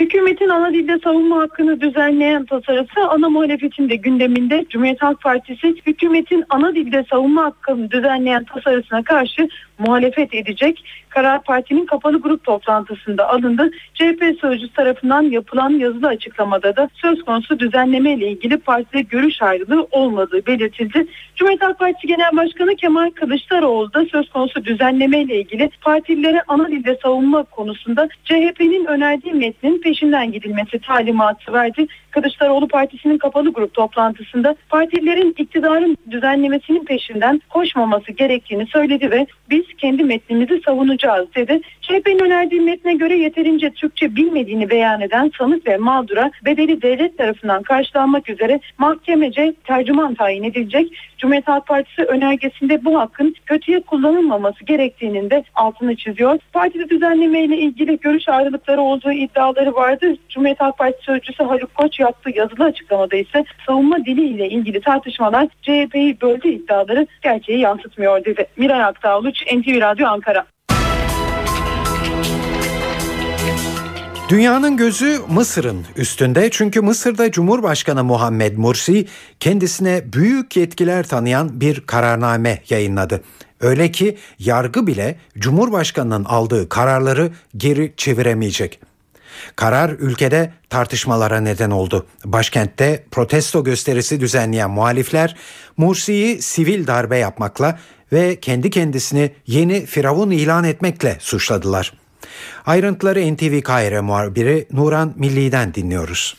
Hükümetin ana dilde savunma hakkını düzenleyen tasarısı ana muhalefetin de gündeminde Cumhuriyet Halk Partisi hükümetin ana dilde savunma hakkını düzenleyen tasarısına karşı muhalefet edecek. Karar Parti'nin kapalı grup toplantısında alındı. CHP sözcüsü tarafından yapılan yazılı açıklamada da söz konusu düzenleme ile ilgili partide görüş ayrılığı olmadığı belirtildi. Cumhuriyet Halk Partisi Genel Başkanı Kemal Kılıçdaroğlu da söz konusu düzenleme ile ilgili partilere ana dilde savunma konusunda CHP'nin önerdiği metnin peşinden gidilmesi talimatı verdi. Kılıçdaroğlu Partisi'nin kapalı grup toplantısında partilerin iktidarın düzenlemesinin peşinden koşmaması gerektiğini söyledi ve biz kendi metnimizi savunacağız dedi. CHP'nin önerdiği metne göre yeterince Türkçe bilmediğini beyan eden sanık ve mağdura bedeli devlet tarafından karşılanmak üzere mahkemece tercüman tayin edilecek. Cumhuriyet Halk Partisi önergesinde bu hakkın kötüye kullanılmaması gerektiğinin de altını çiziyor. Partide düzenleme ile ilgili görüş ayrılıkları olduğu iddiaları vardı. Cumhuriyet Halk Partisi sözcüsü Haluk Koç yaptığı yazılı açıklamada ise savunma dili ile ilgili tartışmalar CHP'yi böldü iddiaları gerçeği yansıtmıyor dedi. Miray Aktağ NTV Radyo Ankara. Dünyanın gözü Mısır'ın üstünde çünkü Mısır'da Cumhurbaşkanı Muhammed Mursi kendisine büyük yetkiler tanıyan bir kararname yayınladı. Öyle ki yargı bile Cumhurbaşkanının aldığı kararları geri çeviremeyecek. Karar ülkede tartışmalara neden oldu. Başkentte protesto gösterisi düzenleyen muhalifler Mursi'yi sivil darbe yapmakla ve kendi kendisini yeni firavun ilan etmekle suçladılar. Ayrıntıları NTV Kahire muhabiri Nuran Milli'den dinliyoruz.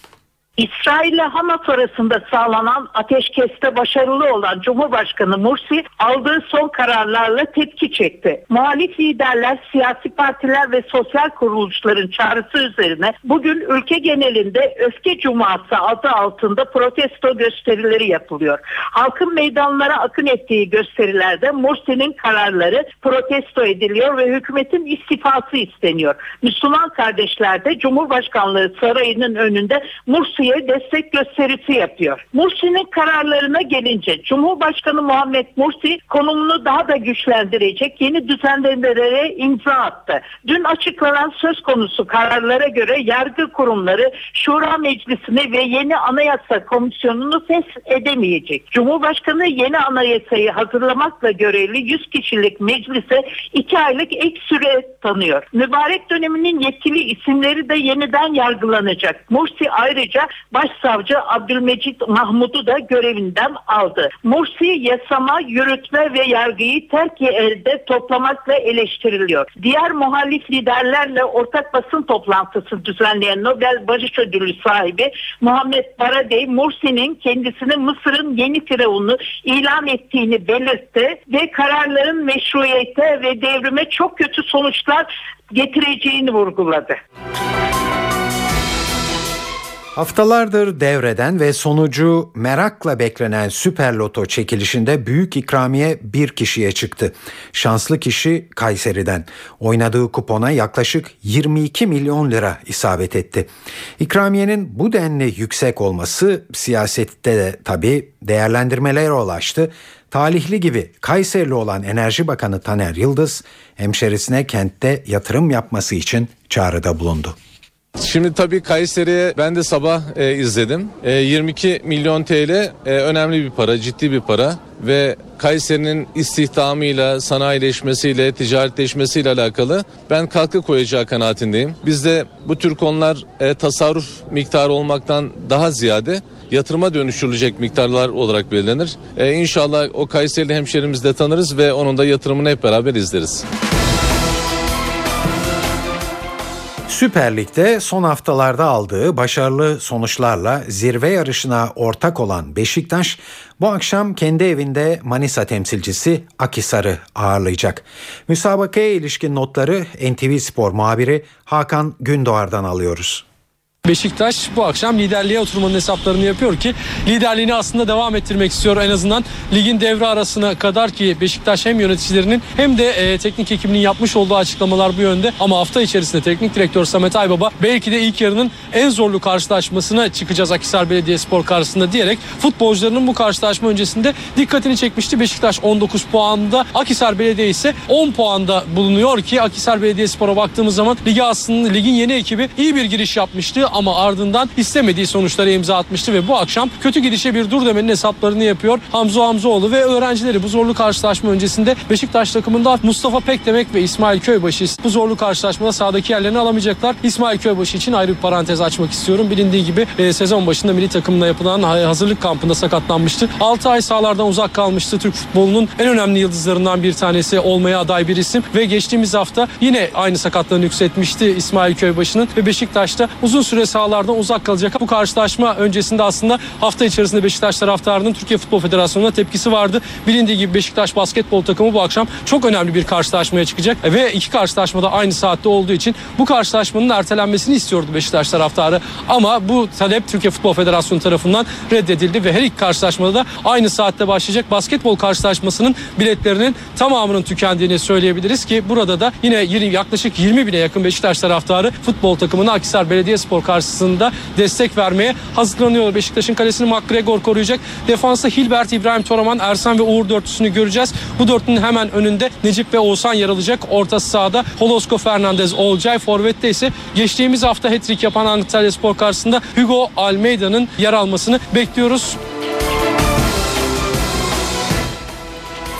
İsrail ile Hamas arasında sağlanan ateşkeste başarılı olan Cumhurbaşkanı Mursi aldığı son kararlarla tepki çekti. Muhalif liderler, siyasi partiler ve sosyal kuruluşların çağrısı üzerine bugün ülke genelinde Öfke Cuması adı altında protesto gösterileri yapılıyor. Halkın meydanlara akın ettiği gösterilerde Mursi'nin kararları protesto ediliyor ve hükümetin istifası isteniyor. Müslüman kardeşler de Cumhurbaşkanlığı sarayının önünde Mursi'ye destek gösterisi yapıyor. Mursi'nin kararlarına gelince Cumhurbaşkanı Muhammed Mursi konumunu daha da güçlendirecek yeni düzenlemelere imza attı. Dün açıklanan söz konusu kararlara göre yargı kurumları Şura Meclisi'ni ve yeni anayasa komisyonunu fes edemeyecek. Cumhurbaşkanı yeni anayasayı hazırlamakla görevli 100 kişilik meclise 2 aylık ek süre tanıyor. Mübarek döneminin yetkili isimleri de yeniden yargılanacak. Mursi ayrıca Başsavcı Abdülmecit Mahmud'u da görevinden aldı. Mursi yasama, yürütme ve yargıyı terki elde toplamakla eleştiriliyor. Diğer muhalif liderlerle ortak basın toplantısı düzenleyen Nobel Barış Ödülü sahibi Muhammed Baradey, Mursi'nin kendisini Mısır'ın yeni firavunu ilan ettiğini belirtti ve kararların meşruiyete ve devrime çok kötü sonuçlar getireceğini vurguladı. Haftalardır devreden ve sonucu merakla beklenen Süper Loto çekilişinde büyük ikramiye bir kişiye çıktı. Şanslı kişi Kayseri'den. Oynadığı kupona yaklaşık 22 milyon lira isabet etti. İkramiyenin bu denli yüksek olması siyasette de tabii değerlendirmelere ulaştı. Talihli gibi Kayserili olan Enerji Bakanı Taner Yıldız hemşerisine kentte yatırım yapması için çağrıda bulundu. Şimdi tabii Kayseri'ye ben de sabah e, izledim. E, 22 milyon TL e, önemli bir para, ciddi bir para ve Kayseri'nin istihdamıyla, sanayileşmesiyle, ticaretleşmesiyle alakalı ben katkı koyacağı kanaatindeyim. Bizde bu tür konular e, tasarruf miktarı olmaktan daha ziyade yatırıma dönüştürülecek miktarlar olarak belirlenir. E, inşallah o Kayserili hemşerimizi de tanırız ve onun da yatırımını hep beraber izleriz. Süper Lig'de son haftalarda aldığı başarılı sonuçlarla zirve yarışına ortak olan Beşiktaş bu akşam kendi evinde Manisa temsilcisi Akisar'ı ağırlayacak. Müsabakaya ilişkin notları NTV Spor muhabiri Hakan Gündoğar'dan alıyoruz. Beşiktaş bu akşam liderliğe oturmanın hesaplarını yapıyor ki liderliğini aslında devam ettirmek istiyor en azından ligin devre arasına kadar ki Beşiktaş hem yöneticilerinin hem de e, teknik ekibinin yapmış olduğu açıklamalar bu yönde ama hafta içerisinde teknik direktör Samet Aybaba belki de ilk yarının en zorlu karşılaşmasına çıkacağız Akhisar Belediyespor karşısında diyerek futbolcularının bu karşılaşma öncesinde dikkatini çekmişti. Beşiktaş 19 puanda Akhisar Belediye ise 10 puanda bulunuyor ki Akhisar Belediyespor'a baktığımız zaman ligi aslında ligin yeni ekibi iyi bir giriş yapmıştı ama ardından istemediği sonuçlara imza atmıştı ve bu akşam kötü gidişe bir dur demenin hesaplarını yapıyor. Hamza Hamzoğlu ve öğrencileri bu zorlu karşılaşma öncesinde Beşiktaş takımında Mustafa Pekdemek ve İsmail Köybaşı bu zorlu karşılaşmada sahadaki yerlerini alamayacaklar. İsmail Köybaşı için ayrı bir parantez açmak istiyorum. Bilindiği gibi e, sezon başında milli takımla yapılan hazırlık kampında sakatlanmıştı. 6 ay sahalardan uzak kalmıştı. Türk futbolunun en önemli yıldızlarından bir tanesi olmaya aday bir isim ve geçtiğimiz hafta yine aynı sakatlığını yükseltmişti İsmail Köybaşı'nın ve Beşiktaş'ta uzun süre sahalardan uzak kalacak. Bu karşılaşma öncesinde aslında hafta içerisinde Beşiktaş taraftarının Türkiye Futbol Federasyonu'na tepkisi vardı. Bilindiği gibi Beşiktaş basketbol takımı bu akşam çok önemli bir karşılaşmaya çıkacak ve iki karşılaşmada aynı saatte olduğu için bu karşılaşmanın ertelenmesini istiyordu Beşiktaş taraftarı. Ama bu talep Türkiye Futbol Federasyonu tarafından reddedildi ve her iki karşılaşmada da aynı saatte başlayacak basketbol karşılaşmasının biletlerinin tamamının tükendiğini söyleyebiliriz ki burada da yine yaklaşık 20 bine yakın Beşiktaş taraftarı futbol takımını Akhisar Belediyespor karşısında destek vermeye hazırlanıyor. Beşiktaş'ın kalesini McGregor koruyacak. Defansta Hilbert, İbrahim Toraman, Ersan ve Uğur dörtlüsünü göreceğiz. Bu dörtlünün hemen önünde Necip ve Oğuzhan yer alacak. Orta sahada Holosko Fernandez, Olcay. Forvet'te ise geçtiğimiz hafta hat-trick yapan Antalya Spor karşısında Hugo Almeida'nın yer almasını bekliyoruz.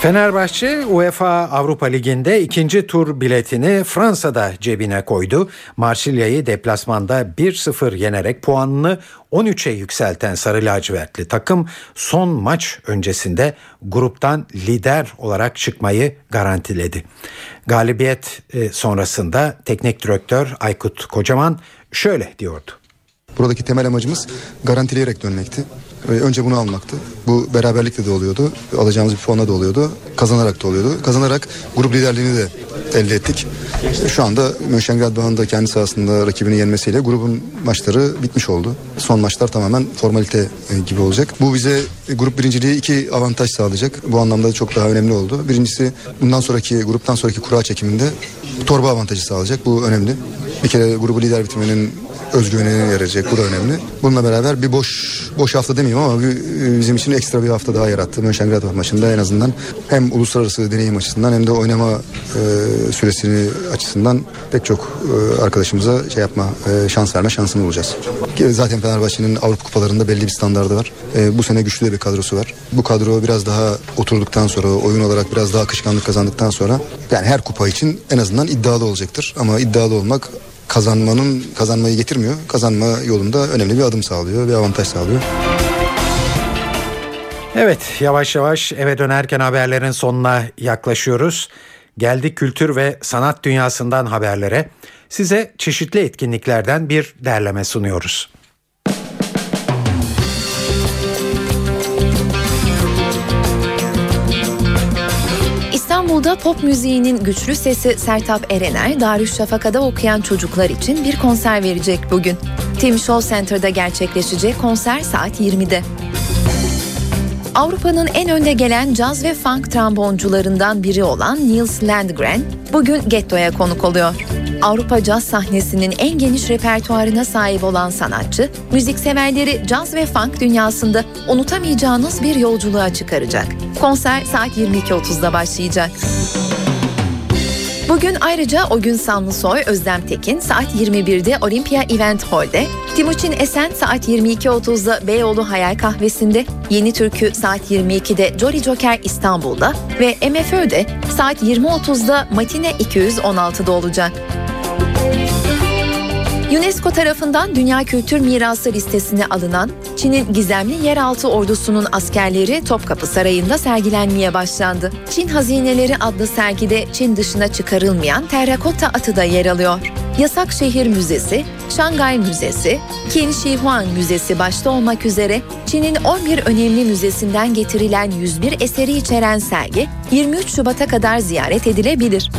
Fenerbahçe UEFA Avrupa Ligi'nde ikinci tur biletini Fransa'da cebine koydu. Marsilya'yı deplasmanda 1-0 yenerek puanını 13'e yükselten Sarı Lacivertli takım son maç öncesinde gruptan lider olarak çıkmayı garantiledi. Galibiyet e, sonrasında teknik direktör Aykut Kocaman şöyle diyordu. Buradaki temel amacımız garantileyerek dönmekti. Önce bunu almaktı. Bu beraberlikle de oluyordu. Alacağımız bir puanla da oluyordu. Kazanarak da oluyordu. Kazanarak grup liderliğini de elde ettik. Şu anda Mönchengladbach'ın da kendi sahasında rakibini yenmesiyle grubun maçları bitmiş oldu. Son maçlar tamamen formalite gibi olacak. Bu bize grup birinciliği iki avantaj sağlayacak. Bu anlamda çok daha önemli oldu. Birincisi bundan sonraki gruptan sonraki kura çekiminde torba avantajı sağlayacak. Bu önemli. Bir kere grubu lider bitirmenin özgüvenine yarayacak. Bu da önemli. Bununla beraber bir boş boş hafta demeyeyim ama bir, bizim için ekstra bir hafta daha yarattı. Mönchengladbach maçında en azından hem uluslararası deneyim açısından hem de oynama e, süresini açısından pek çok e, arkadaşımıza şey yapma e, şans verme şansını bulacağız. Zaten Fenerbahçe'nin Avrupa kupalarında belli bir standardı var. E, bu sene güçlü bir kadrosu var. Bu kadro biraz daha oturduktan sonra oyun olarak biraz daha akışkanlık kazandıktan sonra yani her kupa için en azından iddialı olacaktır. Ama iddialı olmak kazanmanın kazanmayı getirmiyor. Kazanma yolunda önemli bir adım sağlıyor ve avantaj sağlıyor. Evet yavaş yavaş eve dönerken haberlerin sonuna yaklaşıyoruz. Geldik kültür ve sanat dünyasından haberlere. Size çeşitli etkinliklerden bir derleme sunuyoruz. İstanbul'da pop müziğinin güçlü sesi Sertap Erener, Darüşşafaka'da okuyan çocuklar için bir konser verecek bugün. Tim Show Center'da gerçekleşecek konser saat 20'de. Avrupa'nın en önde gelen caz ve funk tromboncularından biri olan Niels Landgren bugün Getto'ya konuk oluyor. Avrupa caz sahnesinin en geniş repertuarına sahip olan sanatçı, müzikseverleri caz ve funk dünyasında unutamayacağınız bir yolculuğa çıkaracak. Konser saat 22.30'da başlayacak. Bugün ayrıca O Gün Sanlısoy, Özlem Tekin saat 21'de Olympia Event Hall'de, Timuçin Esen saat 22.30'da Beyoğlu Hayal Kahvesi'nde, Yeni Türkü saat 22'de Jolly Joker İstanbul'da ve MFÖ'de saat 20.30'da Matine 216'da olacak. UNESCO tarafından Dünya Kültür Mirası listesine alınan Çin'in gizemli yeraltı ordusunun askerleri Topkapı Sarayı'nda sergilenmeye başlandı. Çin Hazineleri adlı sergide Çin dışına çıkarılmayan terrakotta atı da yer alıyor. Yasak Şehir Müzesi, Şangay Müzesi, Qin Shi Huang Müzesi başta olmak üzere Çin'in 11 önemli müzesinden getirilen 101 eseri içeren sergi 23 Şubat'a kadar ziyaret edilebilir.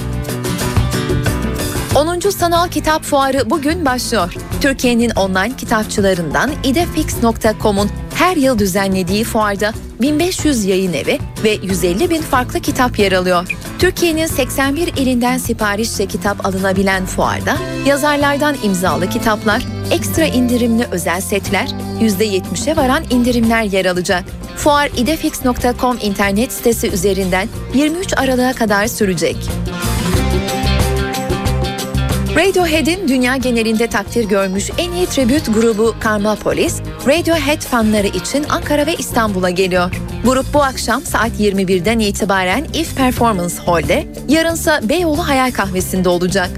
10. Sanal Kitap Fuarı bugün başlıyor. Türkiye'nin online kitapçılarından idefix.com'un her yıl düzenlediği fuarda 1500 yayın evi ve 150 bin farklı kitap yer alıyor. Türkiye'nin 81 ilinden siparişle kitap alınabilen fuarda yazarlardan imzalı kitaplar, ekstra indirimli özel setler, %70'e varan indirimler yer alacak. Fuar idefix.com internet sitesi üzerinden 23 Aralık'a kadar sürecek. Radiohead'in dünya genelinde takdir görmüş en iyi tribüt grubu Karmapolis, Radiohead fanları için Ankara ve İstanbul'a geliyor. Grup bu akşam saat 21'den itibaren If Performance Hall'de, yarınsa Beyoğlu Hayal Kahvesi'nde olacak.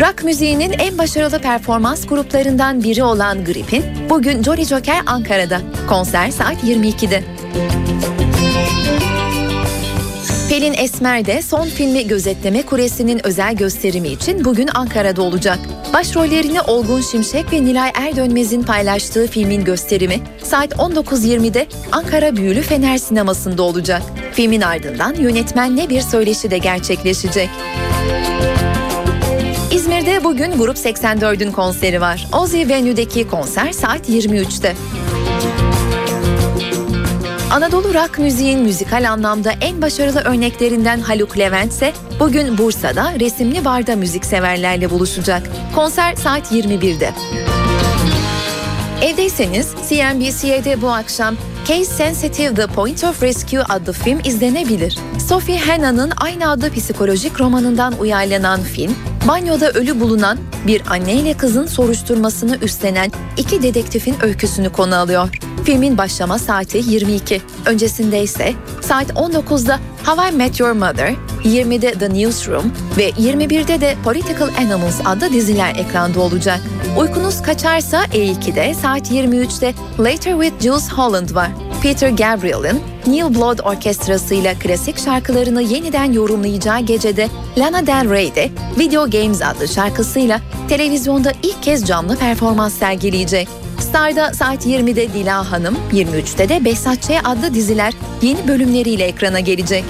Rock müziğinin en başarılı performans gruplarından biri olan Grip'in bugün Jolly Joker Ankara'da. Konser saat 22'de. Pelin Esmer de son filmi Gözetleme Kuresi'nin özel gösterimi için bugün Ankara'da olacak. Başrollerini Olgun Şimşek ve Nilay Erdönmez'in paylaştığı filmin gösterimi saat 19.20'de Ankara Büyülü Fener Sineması'nda olacak. Filmin ardından yönetmenle bir söyleşi de gerçekleşecek. İzmir'de bugün Grup 84'ün konseri var. Ozi Venue'deki konser saat 23'te. Anadolu rock müziğin müzikal anlamda en başarılı örneklerinden Haluk Levent ise bugün Bursa'da resimli barda müzikseverlerle buluşacak. Konser saat 21'de. Evdeyseniz CNBC'de bu akşam Case Sensitive The Point of Rescue adlı film izlenebilir. Sophie Hannah'nın aynı adlı psikolojik romanından uyarlanan film, banyoda ölü bulunan bir anne ile kızın soruşturmasını üstlenen iki dedektifin öyküsünü konu alıyor. Filmin başlama saati 22. Öncesinde ise saat 19'da How I Met Your Mother, 20'de The Newsroom ve 21'de de Political Animals adlı diziler ekranda olacak. Uykunuz kaçarsa E2'de saat 23'te Later with Jules Holland var. Peter Gabriel'in New Blood Orkestrası ile klasik şarkılarını yeniden yorumlayacağı gecede Lana Del Rey de Video Games adlı şarkısıyla televizyonda ilk kez canlı performans sergileyecek. Star'da saat 20'de Dila Hanım, 23'te de Behzat adlı diziler yeni bölümleriyle ekrana gelecek.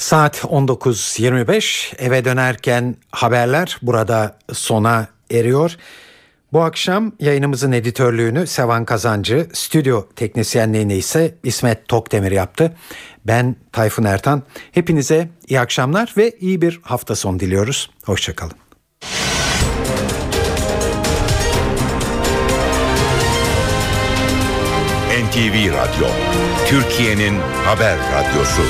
Saat 19.25 eve dönerken haberler burada sona eriyor. Bu akşam yayınımızın editörlüğünü Sevan Kazancı, stüdyo teknisyenliğini ise İsmet Tokdemir yaptı. Ben Tayfun Ertan. Hepinize iyi akşamlar ve iyi bir hafta sonu diliyoruz. Hoşçakalın. NTV Radyo, Türkiye'nin haber radyosu.